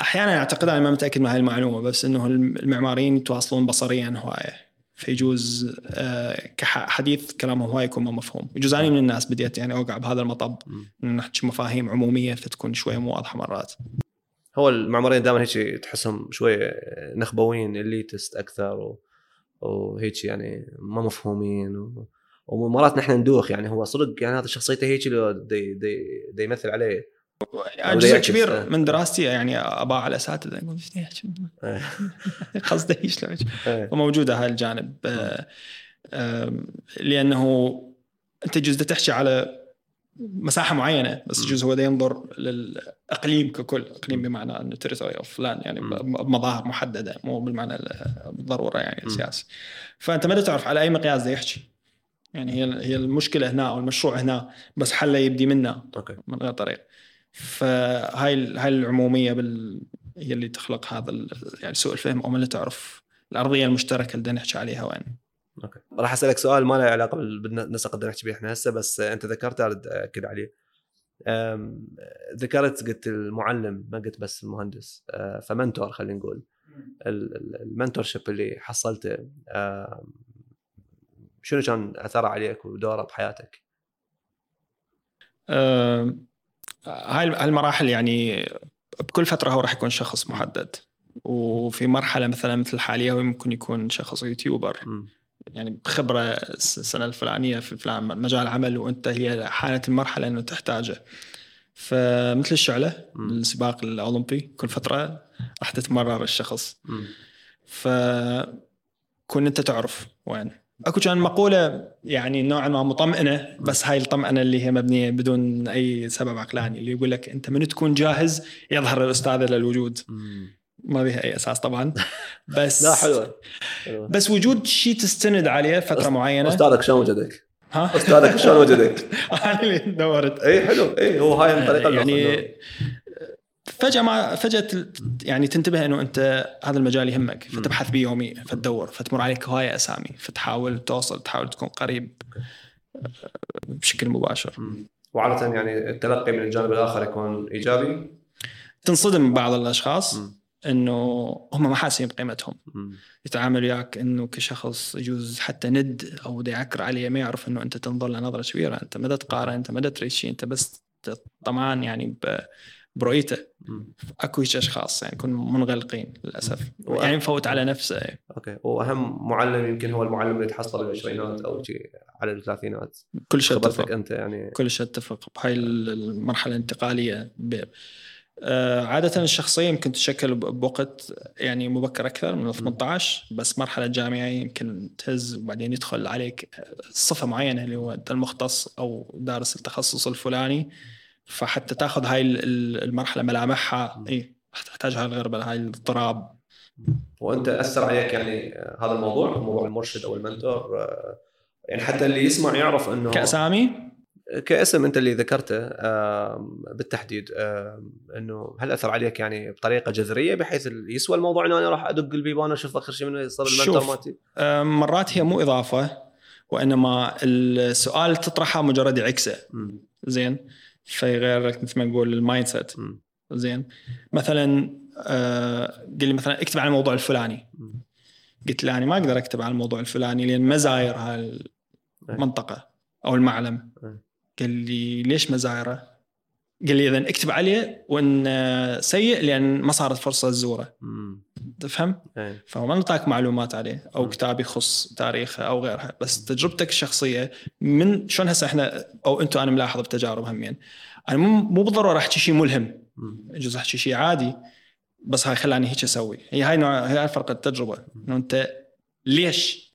أحيانا أعتقد أنا ما متأكد من هاي المعلومة بس إنه المعماريين يتواصلون بصريا هواية. فيجوز آه، كحديث كلامهم هواي يكون ما مفهوم. يجوز أنا من الناس بديت يعني أوقع بهذا المطب. إنه نحكي مفاهيم عمومية فتكون شوية مو واضحة مرات. هو المعماريين دائما هيك تحسهم شوية نخبويين اليتست أكثر و... وهيك يعني ما مفهومين و... ومرات نحن ندوخ يعني هو صدق يعني هذا شخصيته هيك لو دي دي دي يمثل عليه يعني جزء كبير آه. من دراستي يعني اباع على الاساتذه يقول؟ قصده إيش شلون. وموجوده هاي الجانب آه، لأنه أنت جزء تحكي على مساحة معينة بس. يجوز هو ينظر للإقليم ككل إقليم بمعنى انه territory of فلان يعني. بمظاهر محددة مو بالمعنى ال- بالضروره يعني. السياسي فأنت ما تعرف على أي مقياس دا يحكي يعني هي هي المشكلة هنا أو المشروع هنا بس حله يبدي منه أوكي من غير طريق فهاي هاي العمومية بال هي اللي تخلق هذا يعني سوء الفهم أو ما تعرف الأرضية المشتركة اللي نحكي عليها وين أوكي. راح أسألك سؤال ما له علاقة بال- بالنسق اللي نحكي به إحنا هسه بس أنت ذكرته أرد أكد عليه. ذكرت قلت المعلم ما قلت بس المهندس أه، ف mentor خلينا نقول. ال- ال- ال mentorship اللي حصلته أم، شنو كان أثره عليك ودوره بحياتك؟ آم، هاي يعني بكل فترة هو راح يكون شخص محدد. وفي مرحلة مثلا مثل الحاليه هو ممكن يكون شخص يوتيوبر. مم. يعني خبره السنة الفلانية في فلان مجال عمل وأنت هي حانت المرحلة إنه تحتاجه فمثل الشعلة. السباق الأولمبي كل فترة راح تتمرر الشخص. فكون أنت تعرف وين أكو كان مقولة يعني نوعا ما مطمئنة بس هاي الطمأنه اللي هي مبنية بدون أي سبب عقلاني اللي يقول لك أنت من تكون جاهز يظهر الأستاذ للوجود. ما بها أي أساس طبعا بس لا حلوة. بس وجود شيء تستند عليه فترة معينة أستاذك شلون وجدك؟ ها أستاذك شلون وجدك؟ أنا اللي دورت اي حلو اي هو هاي الطريقة اللي يعني. فجأة ما فجأة يعني تنتبه إنه أنت هذا المجال يهمك فتبحث به يوميا فتدور فتمر عليك هواية أسامي فتحاول توصل تحاول تكون قريب بشكل مباشر. وعادة يعني التلقي من الجانب الآخر يكون إيجابي تنصدم بعض الأشخاص. إنه هم ما حاسين بقيمتهم. مم. يتعامل وياك إنه كشخص يجوز حتى ند أو يعكر عليه ما يعرف إنه أنت تنظر له نظره كبيرة. أنت ما تقارن أنت ما تريد شيء أنت بس طمعان يعني برؤيته. أكو أشخاص يعني يكونوا منغلقين للأسف. و- يعني مفوت على نفسه. أوكي. وأهم معلم يمكن هو المعلم اللي تحصل بالعشرينات أو شيء على الثلاثينات. كل شيء اتفق. أنت يعني. كل شيء اتفق. بهاي المرحلة الانتقالية عادة الشخصية يمكن تشكل بوقت يعني مبكر أكثر من 18 بس مرحلة جامعية يمكن تهز وبعدين يدخل عليك صفة معينة اللي هو أنت المختص أو دارس التخصص الفلاني فحتى تاخذ هاي ال- ال- المرحلة ملامحها. اي راح تحتاج هاي الاضطراب وأنت أثر عليك يعني آه، هذا الموضوع موضوع المرشد أو ال mentor آه، يعني حتى اللي يسمع يعرف إنه كأسامي؟ كاسم انت اللي ذكرته بالتحديد انه هل اثر عليك يعني بطريقة جذرية بحيث يسوى الموضوع انه أنا راح ادق البيبان أشوف اخر شيء منه يصير. مالتي آه، مرات هي مو إضافة وإنما السؤال تطرحه مجرد يعكسه مم. زين فيغير لك مثل ما نقول ال mindset. زين مثلا آه قل لي مثلا اكتب عن الموضوع الفلاني. قلت له أنا ما أقدر أكتب عن الموضوع الفلاني لأن مزاير هاي المنطقة أو المعلم أي. قال لي ليش مزايره؟ قال لي إذا اكتب عليه وإن سيء لأن ما صارت فرصة تزوره. تفهم؟ إيه. فهو ما نعطاك معلومات عليه أو. كتاب يخص تاريخه أو غيرها بس تجربتك الشخصية من شلون هسه إحنا أو أنتم أنا ملاحظ بتجارب همين أنا مو مو بالضرورة أحكي شيء ملهم. يجوز أحكي شيء عادي بس هاي خلاني هيك أسوي هي هاي نوع هاي فرق التجربة إنه أنت ليش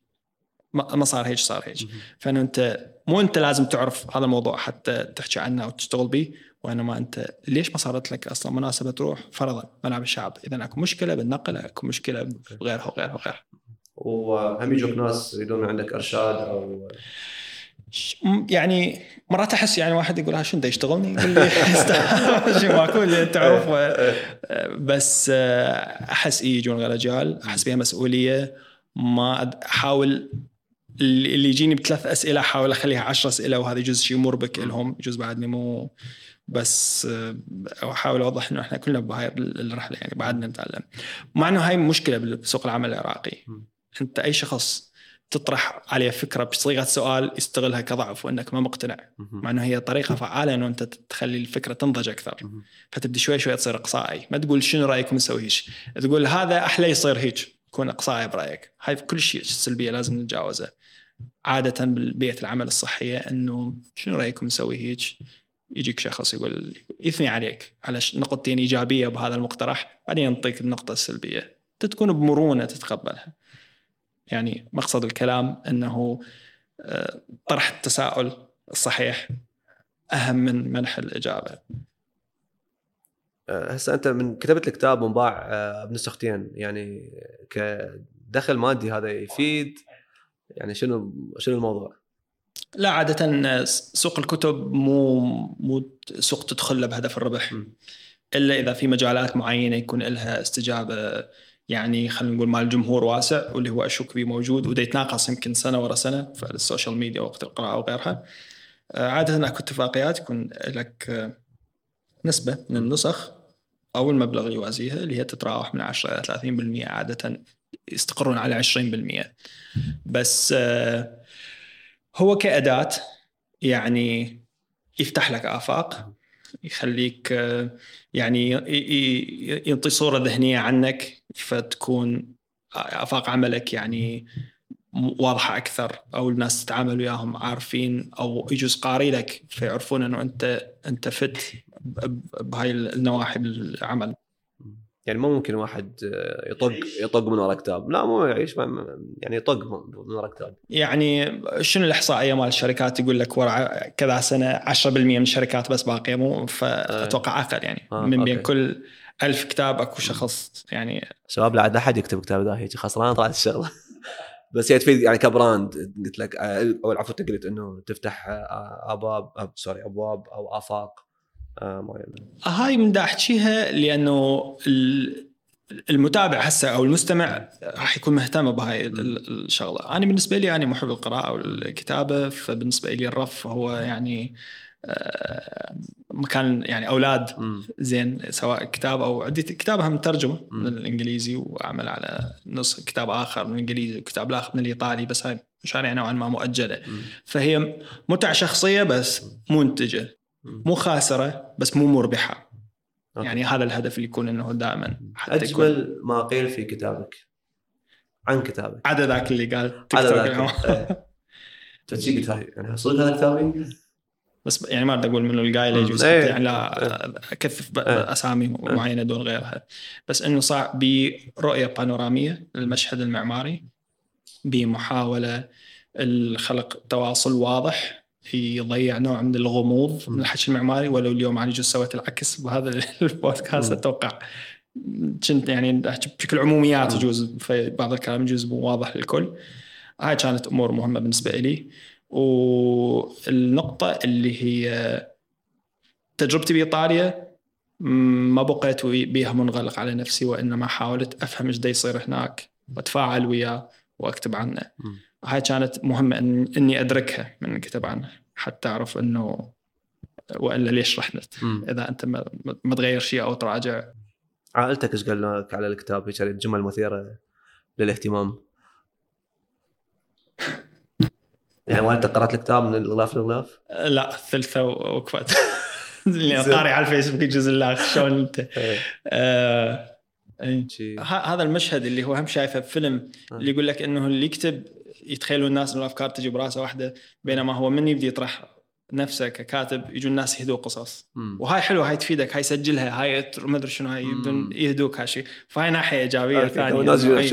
ما صار هيك صار هيك. فإنه أنت مو انت لازم تعرف هذا الموضوع حتى تحكي عنه أو تشتغل به وإنما أنت ليش ما صارت لك أصلا مناسبة تروح فرضا ملعب الشعب؟ اذا أكو مشكلة بالنقل أكو مشكلة بغيرها وغيرها وغيرها. وهم يجوك ناس يريدون عندك إرشاد أو يعني مرات أحس يعني واحد يقول ها شو انت يشتغلني؟ يقول لي شو ماكو اللي تعرف بس أحس إيه يجون رجال أحس بها مسؤولية ما أحاول اللي يجيني بثلاث أسئلة أحاول أخليها عشر أسئلة وهذا يجوز شيء مربك لهم يجوز بعدني مو بس آه، أحاول أوضح إنه إحنا كلنا بهاي الرحلة يعني بعدنا نتعلم. مع إنه هاي مشكلة بسوق العمل العراقي. أنت أي شخص تطرح عليه فكرة بصيغة سؤال يستغلها كضعف وإنك ما مقتنع. مع إنه هي طريقة فعالة إنه أنت تخلي الفكرة تنضج أكثر. فتبدي شوي شوي تصير إقصائي. ما تقول شنو رايكم نسوي هيك تقول هذا أحلى يصير هيك كون إقصائي برأيك. هاي في كل شيء السلبيه لازم نتجاوزها عادة بالبيئة العمل الصحية إنه شنو رأيكم نسوي هيك يجيك شخص يقول يثني عليك على نقطتين إيجابية بهذا المقترح بعدين ينطيك النقطة السلبية. تكون بمرونة تتقبلها. يعني مقصد الكلام إنه آه، طرح التساؤل الصحيح أهم من منح الإجابة. آه، هسه أنت من كتبت الكتاب وانباع آه، بنسختين يعني كدخل مادي هذا يفيد يعني شنو شنو الموضوع؟ لا عادة سوق الكتب مو مو سوق تدخل له بهدف الربح م. إلا إذا في مجالات معينة يكون لها استجابة يعني خلينا نقول مال جمهور واسع واللي هو أشك به موجود ودا يتناقص يمكن سنة ورا سنة في ال social media وقت القراءة وغيرها آه، عادة اكو اتفاقيات يكون لك نسبة من النسخ أو المبلغ اللي يوازيها اللي هي تتراوح من 10 إلى 30% عادة يستقرون على 20% بس آه، هو كأداة يعني يفتح لك آفاق يخليك آه، يعني ي- ي- يعطي صورة ذهنية عنك فتكون آفاق عملك يعني واضحة أكثر أو الناس تتعامل وياهم عارفين أو يجوز قاري لك فيعرفون أنه أنت أنت فت بهاي النواحي بالعمل. يعني مو ممكن واحد آه، يطق يطق من ورا كتاب. لا مو يعيش يعني يطق من ورا كتاب. يعني شنو الإحصائية مال الشركات؟ يقول لك ورا كذا سنة 10% من الشركات بس باقية مو؟ فأتوقع أقل يعني. آه، من بين أوكي. كل ألف كتاب أكو شخص يعني. شباب لا عاد أحد يكتب كتاب ذا هيك خسران طلعت الشغلة. بس هي تفيد يعني ك brand. قلت لك آه، أو العفو أنت قلت إنه تفتح آه، ابواب أب sorry أبواب أو آفاق. آه، معينه هاي من دا احكيها لأنه ال- المتابع هسه أو المستمع راح يكون مهتم بهاي ال- ال- الشغلة، أنا بالنسبة لي أنا محب القراءة والكتابة فبالنسبة لي الرف هو يعني آه، مكان يعني أولاد. زين سواء كتاب أو عندي كتاب هم ترجمة. من الإنجليزي وأعمل على نص كتاب آخر من الإنجليزي وكتاب الآخر من الإيطالي بس هاي مشاريع نوعا ما مؤجلة. فهي متعة شخصية بس منتجة. مو خاسرة بس مو مربحة أوكي. يعني هذا الهدف اللي يكون إنه دائما حتى يكون أجمل ما قيل في كتابك عن كتابك عدا ذاك اللي قال توك ذاك. إيه. يعني صدق هذا كتابي؟ بس يعني ما بدي أقول منه القايل. يجوز إيه. يعني لا أكثف ب- إيه. أسامي معينة دون غيرها بس إنه صار برؤية بانورامية للمشهد المعماري بمحاولة الخلق تواصل واضح يضيع نوع من الغموض من الحكي المعماري. ولو اليوم أنا جزء سويت العكس بهذا البودكاست. أتوقع كنت يعني أحكي بشكل عموميات. يجوز بعض الكلام يجوز مو واضح للكل. هاي كانت أمور مهمة بالنسبة لي والنقطة اللي هي تجربتي بإيطاليا ما بقيت بيها منغلق على نفسي وإنما حاولت أفهم إيش يصير هناك وأتفاعل وياه وأكتب عنه. هاي كانت مهمة إن إني أدركها من الكتاب عنه حتى أعرف إنه وإلا ليش رحت. إذا أنت ما, ما تغير شيء أو تراجع عائلتك إيش قال لك على الكتاب هيك يعني جمل مثيره للاهتمام يعني والدتك قرأت الكتاب من الغلاف للغلاف؟ لا ثلثه وقفت اللي. قاري على الفيسبوك يجوز الله شلون أنت آه إيه. شي ه- هذا المشهد اللي هو هم شايفه بفيلم آه. اللي يقول لك إنه اللي يكتب يتخيلوا الناس إنه الأفكار تجي براسه واحدة بينما هو من يبدي يطرح نفسه ككاتب يجوا الناس يهدوا قصص. مم. وهاي حلوة هاي تفيدك هاي سجلها هاي ما أدري شنو هاي. يبدون يهدوك هالشيء فهاي ناحية إيجابية ثانية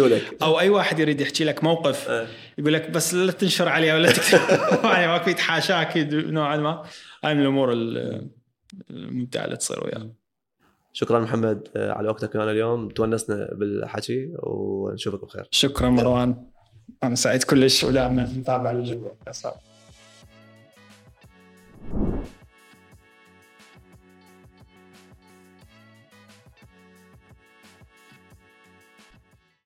لك. أو أي واحد يريد يحكي لك موقف إيه. يقول لك بس لا تنشر عليه ولا تكتب. يعني ماكو يتحاشاك نوعا ما. هاي من الأمور ال- الممتعة اللي تصير وياه شكرا محمد آه، على وقتك معنا اليوم. تونسنا بالحكي ونشوفك بخير. شكرا مروان. أنا سعيد كلش ولا متابع الجو